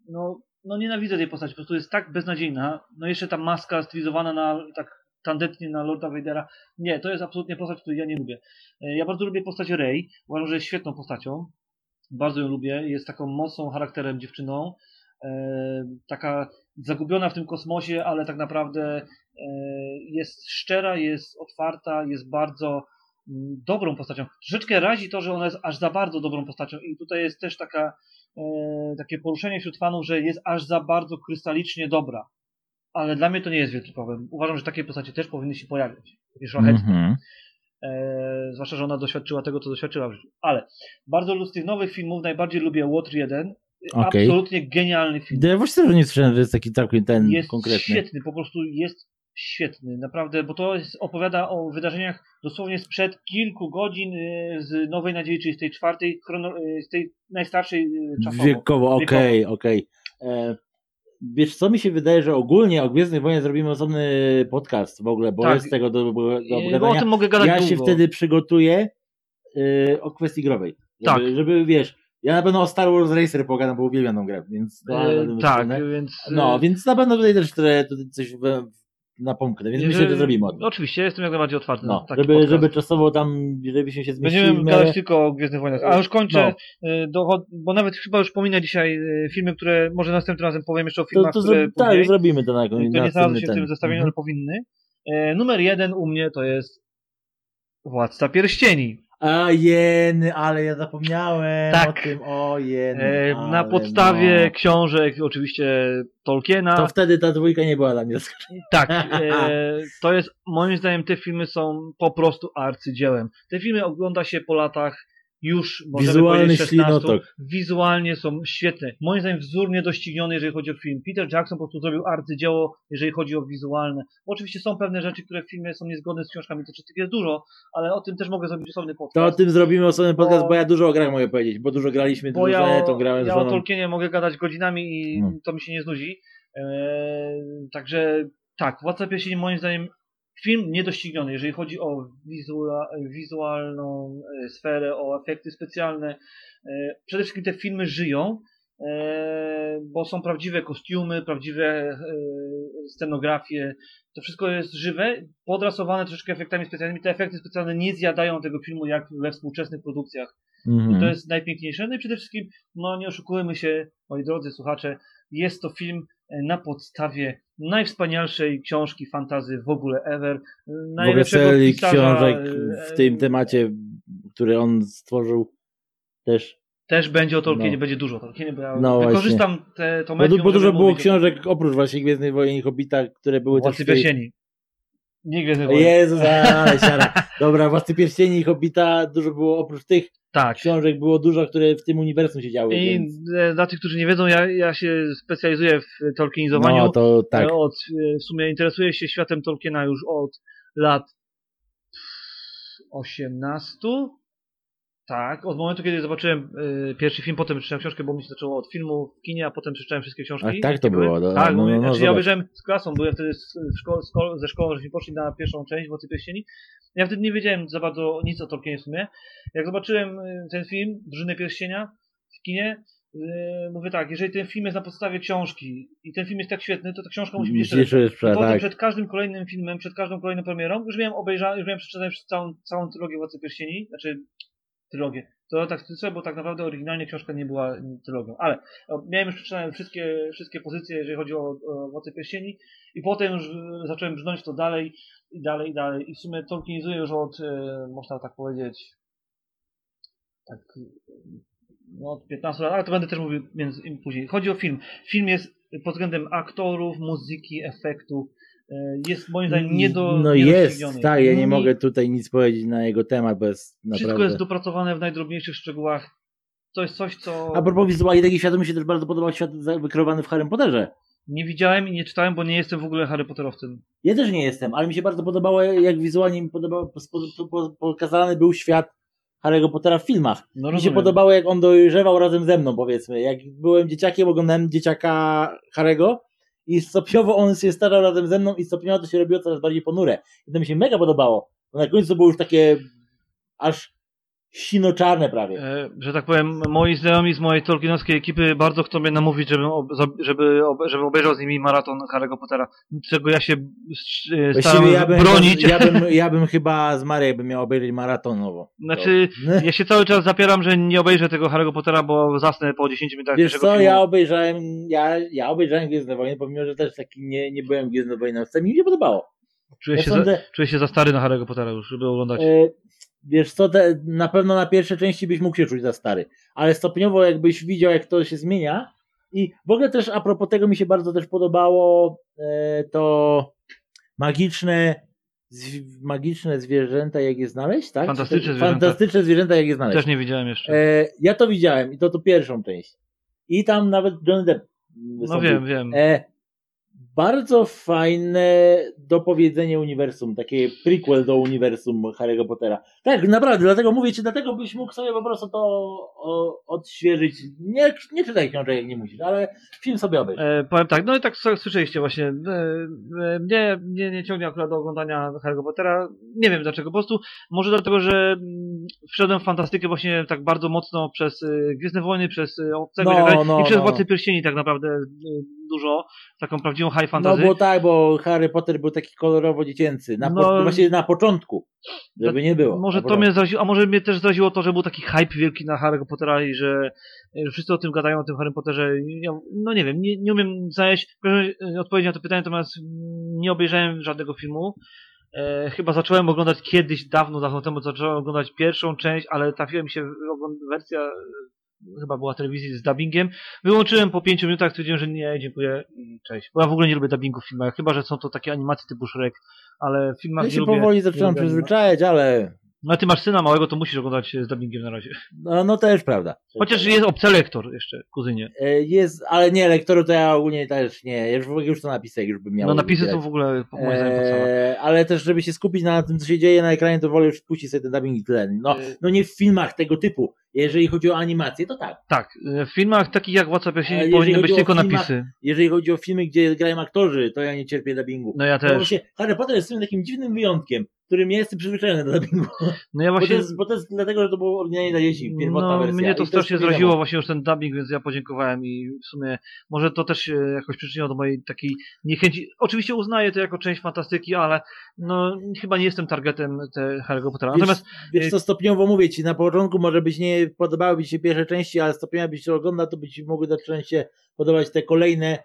no, no nienawidzę tej postaci, po prostu jest tak beznadziejna. No jeszcze ta maska stylizowana na tak tandetnie na Lorda Vadera. Nie, to jest absolutnie postać, której ja nie lubię. E, Ja bardzo lubię postać Rey, uważam, że jest świetną postacią. Bardzo ją lubię, jest taką mocną charakterem dziewczyną. E, taka zagubiona w tym kosmosie, ale tak naprawdę e, jest szczera, jest otwarta, jest bardzo mm, dobrą postacią. Troszeczkę razi to, że ona jest aż za bardzo dobrą postacią i tutaj jest też taka, takie poruszenie wśród fanów, że jest aż za bardzo krystalicznie dobra. Ale dla mnie to nie jest wielki problem. Uważam, że takie postacie też powinny się pojawiać. Takie szlachetne. Mhm. E, zwłaszcza, że ona doświadczyła tego, co doświadczyła w życiu. Ale bardzo z tych nowych filmów najbardziej lubię Water 1. Okej. Absolutnie genialny film. Ja właśnie też nie słyszałem, że jest taki całkiem ten jest konkretny. świetny, po prostu jest świetny, naprawdę, bo to jest, opowiada o wydarzeniach dosłownie sprzed kilku godzin e, z Nowej Nadziei, czyli z tej czwartej, chrono, e, z tej najstarszej e, czasowo. Wiekowo, okej, okej. Wiesz, co mi się wydaje, że ogólnie o Gwiezdnych Wojnach zrobimy osobny podcast w ogóle, bo Tak. jest tego do, do, do Bo o tym mogę gadać Ja długo. się wtedy przygotuję y, o kwestii growej. Żeby, Tak. żeby, wiesz, ja na pewno o Star Wars Racer pogadam, bo uwielbiam grę, więc... E, tak, więc... No, więc na pewno tutaj też tutaj coś napomknę, więc myślę, że zrobimy o tym. Oczywiście, jestem jak najbardziej otwarty No, na żeby, podcast. żeby czasowo tam, żebyśmy się zmieścili Będziemy w gadać tylko o Gwiezdnych Wojnach. A już kończę, No. y, bo nawet chyba już pominę dzisiaj y, filmy, które może następnym razem powiem jeszcze o To, filmach, to które zro... tak, później, zrobimy to na to na nie znalazły się w ten. tym zestawieniu, Mhm. ale powinny. E, numer jeden u mnie to jest Władca Pierścieni. A jeny, ale ja zapomniałem Tak. o tym, o jeny. E, na podstawie no. książek oczywiście Tolkiena. To wtedy ta dwójka nie była dla mnie. Tak, e, [LAUGHS] to jest, moim zdaniem te filmy są po prostu arcydziełem. Te filmy ogląda się po latach już, możemy Wizualny powiedzieć, 16. ślinotok. Wizualnie są świetne. Moim zdaniem wzór niedościgniony, jeżeli chodzi o film. Peter Jackson po prostu zrobił arcydzieło, jeżeli chodzi o wizualne. Bo oczywiście są pewne rzeczy, które w filmie są niezgodne z książkami, to tych jest dużo, ale o tym też mogę zrobić osobny To o podcast. tym zrobimy osobny podcast, Bo- bo ja dużo o grach mogę powiedzieć, bo dużo graliśmy, Bo dużo ja, ja, to o, grałem ja z o żoną. Tolkienie mogę gadać godzinami i No. to mi się nie znudzi. Eee, także tak, Władca Pierścieni moim zdaniem film niedościgniony, jeżeli chodzi o wizua, wizualną e, sferę, o efekty specjalne. E, przede wszystkim te filmy żyją, e, bo są prawdziwe kostiumy, prawdziwe scenografie. To wszystko jest żywe, podrasowane troszeczkę efektami specjalnymi. Te efekty specjalne nie zjadają tego filmu jak we współczesnych produkcjach. Mhm. To jest najpiękniejsze. No i przede wszystkim, no nie oszukujmy się, moi drodzy słuchacze, jest to film na podstawie najwspanialszej książki fantazy w ogóle ever. w ogóle Najlepszego pisarza, książek e, w tym temacie, który on stworzył też. Też będzie o Tolkienie, No. będzie dużo o Tolkienie, bo ja No wykorzystam te, to Bo, medium, du- bo dużo było mówić o książek oprócz właśnie Gwiezdnych Wojen i Hobbita, które były Władcy też w tej... Pierścieni. Nie Gwiezdnych Wojen. Jezus, ale siara. Dobra, Władcy Pierścieni i Hobbita dużo było oprócz tych Tak. książek było dużo, które w tym uniwersum się działy. I więc... e, dla tych, którzy nie wiedzą, ja, ja się specjalizuję w tolkienizowaniu. No to tak. E, Od, e, w sumie interesuję się światem Tolkiena już od lat 18. Tak, od momentu, kiedy zobaczyłem e, pierwszy film, potem przeczytałem książkę, bo mi się zaczęło od filmu w kinie, a potem przeczytałem wszystkie książki. A tak to było, no, tak, no, no, no, znaczy, ja obejrzałem z klasą, byłem wtedy z, szko- ze szkołą, żeśmy poszli na pierwszą część Władcy Pierścieni. Ja wtedy nie wiedziałem za bardzo nic o Tolkienie w sumie. Jak zobaczyłem e, ten film, Drużynę Pierścienia w kinie, Yy, mówię tak, jeżeli ten film jest na podstawie książki i ten film jest tak świetny, to ta książka musi być jeszcze lepsza. potem tak. przed każdym kolejnym filmem, przed każdą kolejną premierą, już miałem obejrzane, już miałem przeczytane przez całą, całą trylogię Władcy Pierścieni, znaczy trylogię. To tak chcę, bo tak naprawdę oryginalnie książka nie była trylogią, ale miałem już przeczytane wszystkie, wszystkie pozycje, jeżeli chodzi o, o Władcę Pierścieni i potem już e, zacząłem brnąć to dalej i dalej i dalej i w sumie Tolkienizuję już od, e, można tak powiedzieć, tak no, od 15 lat, ale to będę też mówił między, później. Chodzi o film. Film jest pod względem aktorów, muzyki, efektu, e, jest moim zdaniem nie do No jest, tak, ja nie Nie- mogę tutaj nic powiedzieć na jego temat, bo jest Wszystko naprawdę... jest dopracowane w najdrobniejszych szczegółach. To jest coś, co A propos wizualii takich światów mi się też bardzo podobał świat wykreowany w Harry Potterze. nie widziałem i nie czytałem, bo nie jestem w ogóle Harry Potterowcem. Ja też nie jestem, ale mi się bardzo podobało, jak wizualnie mi podobało, pokazany był świat Harry'ego Pottera w filmach. No Mi się podobało, jak on dojrzewał razem ze mną, powiedzmy. Jak byłem dzieciakiem, oglądałem dzieciaka Harego i stopniowo on się starzał razem ze mną i stopniowo to się robiło coraz bardziej ponure. I to mi się mega podobało. Bo na końcu było już takie aż sino-czarne prawie. E, że tak powiem, moi znajomi z mojej tolkienowskiej ekipy bardzo chcą mnie namówić, żebym, ob, żeby, ob, żebym obejrzał z nimi maraton Harry'ego Pottera, czego ja się e, staram ja bym, bronić. ja, bym, ja bym chyba z Marek bym miał obejrzeć maratonowo. Znaczy, To- ja się cały czas zapieram, że nie obejrzę tego Harry'ego Pottera, bo zasnę po 10 minutach Wiesz co, filmu. ja obejrzałem, ja, ja obejrzałem Gwiezdne Wojny, pomimo, że też taki nie, nie byłem Gwiezdne Wojny, mi się podobało. Czuję, Ja się sądzę- za, czuję się za stary na Harry'ego Pottera już, żeby oglądać. E, wiesz co, te, na pewno na pierwsze części byś mógł się czuć za stary, ale stopniowo jakbyś widział, jak to się zmienia i w ogóle też a propos tego mi się bardzo też podobało e, to magiczne magiczne zwierzęta, jak je znaleźć, tak? Fantastyczne zwierzęta. Fantastyczne zwierzęta, jak je znaleźć. Też nie widziałem jeszcze. E, ja to widziałem i to to pierwszą część. I tam nawet Johnny Depp no wystąpił. wiem, wiem. E, bardzo fajne dopowiedzenie uniwersum, takie prequel do uniwersum Harry'ego Pottera. Tak, naprawdę, dlatego mówię ci, dlatego byś mógł sobie po prostu to o, odświeżyć. Nie, nie czytaj książek, jak nie musisz, ale film sobie obejrz. E, powiem tak, no i tak słyszeliście właśnie, e, e, mnie, mnie nie ciągnie akurat do oglądania Harry'ego Pottera, nie wiem dlaczego, po prostu może dlatego, że mm, wszedłem w fantastykę właśnie tak bardzo mocno przez e, Gwiezdne Wojny, przez e, Obcego No, i tak dalej, no, i przez no. Władcę Pierścieni tak naprawdę e, dużo, taką prawdziwą high No fantasy. bo tak, bo Harry Potter był taki kolorowo dziecięcy. Na po, No. właśnie na początku. Żeby nie było. Może to mnie zraziło, a może mnie też zraziło to, że był taki hype wielki na Harry'ego Pottera i że, wszyscy o tym gadają, o tym Harrym Potterze. Ja, no nie wiem, nie, nie umiem znaleźć e, odpowiedzi na to pytanie, natomiast nie obejrzałem żadnego filmu. E, chyba zacząłem oglądać kiedyś, dawno, dawno temu zacząłem oglądać pierwszą część, ale trafiła mi się wersja, chyba była telewizji z dubbingiem. Wyłączyłem po pięciu minutach, stwierdziłem, że nie, dziękuję, i cześć. Bo ja w ogóle nie lubię dubbingu w filmach, chyba, że są to takie animacje typu Shrek, ale w filmach Ja nie się powoli zaczynam lubię animacji. przyzwyczajać, ale No a ty masz syna małego, to musisz oglądać z dubbingiem na razie. no, no też prawda. Chociaż jest obcelektor jeszcze, kuzynie. E, Jest, ale nie, lektoru to ja ogólnie też nie. Już, w ogóle już to napisy, już bym miał. No napisy są w ogóle po moim. Eee, ale też, żeby się skupić na tym, co się dzieje na ekranie, to wolę już puścić sobie ten dubbing i tyle. No, Eee. no nie w filmach tego typu. Jeżeli chodzi o animację, to tak. Tak, w filmach takich jak Pierścieni jeżeli powinny być tylko filmach- napisy. Jeżeli chodzi o filmy, gdzie grają aktorzy, to ja nie cierpię dubbingu. No ja No też. właśnie, Harry Potter jest tym takim dziwnym wyjątkiem, którym ja jestem przyzwyczajony do dubbingu. No ja Bo to, właśnie... jest, bo to jest dlatego, że to było oryginalnie dla dzieci, pierwotna No, wersja. mnie to strasznie zraziło właśnie już ten dubbing, więc ja podziękowałem i w sumie może to też jakoś przyczyniło do mojej takiej niechęci. Oczywiście uznaję to jako część fantastyki, ale no chyba nie jestem targetem te Harry'ego Pottera. Natomiast wiesz co, stopniowo mówię ci, na początku może być nie podobały ci się pierwsze części, ale stopniowo byś się oglądał, to by ci mogły zacząć się podobać te kolejne, e,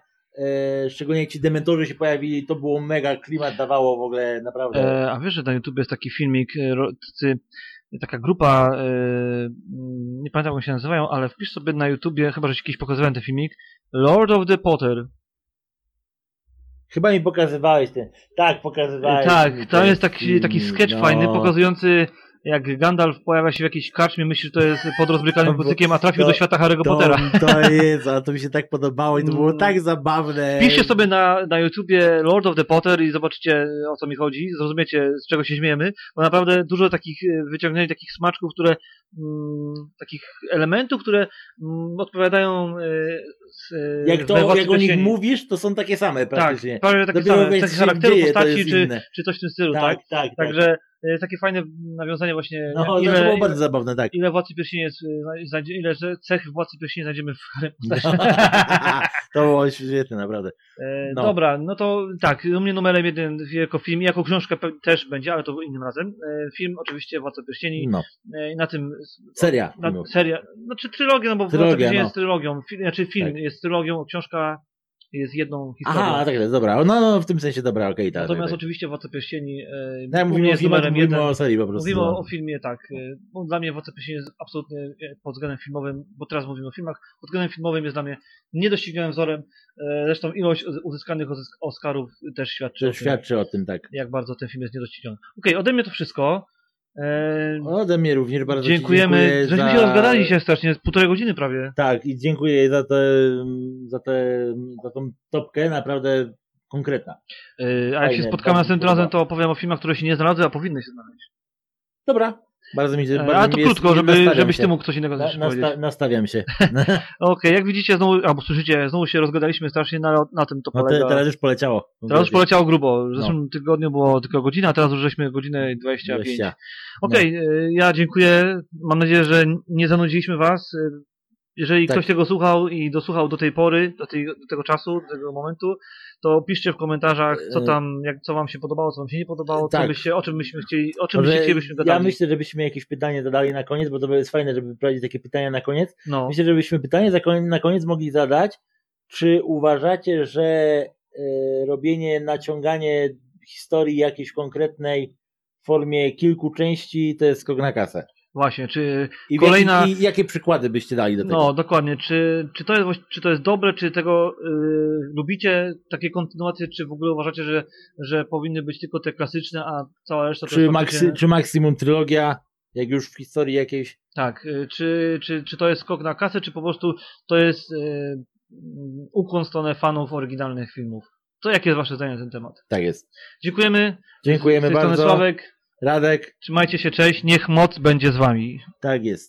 szczególnie jak ci dementorzy się pojawili, to było mega, klimat dawało w ogóle naprawdę. E, a wiesz, że na YouTube jest taki filmik, e, tacy, taka grupa, e, mm, nie pamiętam jak się nazywają, ale wpisz sobie na YouTubie, chyba że ci kiedyś pokazywałem ten filmik, Lord of the Potter. Chyba mi pokazywałeś ten, tak, E, pokazywałeś. tak, tam jest taki, taki sketch no. fajny, pokazujący jak Gandalf pojawia się w jakiejś karczmie, myśli, że to jest pod rozbrykanym kucykiem, a trafił to- do świata Harry'ego Pottera. to jest, ale to mi się tak podobało i to było Mm. tak zabawne. Wpiszcie sobie na, na YouTubie Lord of the Potter i zobaczycie o co mi chodzi, zrozumiecie z czego się śmiejemy, bo naprawdę dużo takich e, wyciągnęli takich smaczków, które mm, takich elementów, które mm, odpowiadają e, z, e, Jak, to, jak o nich mówisz, to są takie same Tak, praktycznie. prawie takie Dopiero same, co się charakteru dzieje, postaci czy, czy coś w tym stylu, tak? tak, tak, tak. Także takie fajne nawiązanie właśnie, No, to ile, było bardzo zabawne, tak. ile Władcy Pierścieni jest, e, znajdzie, ile cech Władcy Pierścieni znajdziemy w Harry No. Potterze. [LAUGHS] to było świetne, naprawdę. E, No. Dobra, no to tak, u mnie numerem jeden jako film, jako książka też będzie, ale to innym razem. E, Film oczywiście Władca Pierścieni. No, E, i na tym seria. na, seria, znaczy trylogia, no bo Trylogia, Władca Pierścieni no. jest trylogią, film, znaczy film Tak. jest trylogią, książka jest jedną historią. Aha, tak jest, dobra. No, no w tym sensie dobra, okej, tak. Natomiast tak, tak. oczywiście Władca Pierścieni e, No, jak u mówimy jest numerem mówimy jeden. o serii po prostu. Mówimy o, no. o filmie, tak. e, Bo dla mnie Władca Pierścieni jest absolutnie e, pod względem filmowym, bo teraz mówimy o filmach, pod względem filmowym jest dla mnie niedościgniałym wzorem. E, Zresztą ilość uz- uzyskanych Oscarów też świadczy o tym, świadczy o tym, tak. jak bardzo ten film jest niedościgniony. Okej, ode mnie to wszystko. E, Ode mnie również bardzo ci dziękujemy. dziękuję Żeśmy za... się rozgadali się strasznie, z półtorej godziny prawie. Tak, i dziękuję za, te, za, te, za tą topkę, naprawdę konkretna. E, A jak Fajne, się spotkamy następnym razem, to opowiem o filmach, które się nie znalazły, a powinny się znaleźć. Dobra, bardzo mi się E, bardzo Ale mi to jest- krótko, żeby, nastawiam żebyś się. ty mógł coś innego Na, nasta, nastawiam się. [LAUGHS] [LAUGHS] Okej, jak widzicie, znowu, albo słyszycie, znowu się rozgadaliśmy strasznie, na, na tym to No polega. te, teraz już poleciało. Teraz już poleciało grubo. W No. zeszłym tygodniu było tylko godzina, a teraz już żeśmy godzinę i 25. 20. Okej, e, ja dziękuję. Mam nadzieję, że nie zanudziliśmy Was. Jeżeli Tak. ktoś tego słuchał i dosłuchał do tej pory, do, tej, do tego czasu, do tego momentu, to piszcie w komentarzach, co E, tam, jak, co Wam się podobało, co Wam się nie podobało, Tak. byście, o czym byśmy chcieli, o czym byście chcieli, byśmy gadali. ja myślę, żebyśmy jakieś pytanie zadali na koniec, bo to jest fajne, żeby prowadzić takie pytania na koniec. no. Myślę, żebyśmy pytanie na koniec mogli zadać. Czy uważacie, że e, robienie, naciąganie historii jakiejś konkretnej w formie kilku części to jest skok na kasę? Właśnie, czy I, Kolejna- I jakie przykłady byście dali do tego? No, dokładnie. Czy, czy, to, jest, czy to jest dobre, czy tego y, lubicie, takie kontynuacje, czy w ogóle uważacie, że, że powinny być tylko te klasyczne, a cała reszta to czy, jest maksy, faktycznie- czy maksimum trylogia, jak już w historii jakiejś? Tak, y, czy, czy, czy to jest skok na kasę, czy po prostu to jest y, mm, ukłon w stronę fanów oryginalnych filmów? To jakie jest wasze zdanie na ten temat? Tak jest. Dziękujemy. Dziękujemy bardzo. Sławek. Radek, Trzymajcie się, cześć. Niech moc będzie z wami. tak jest.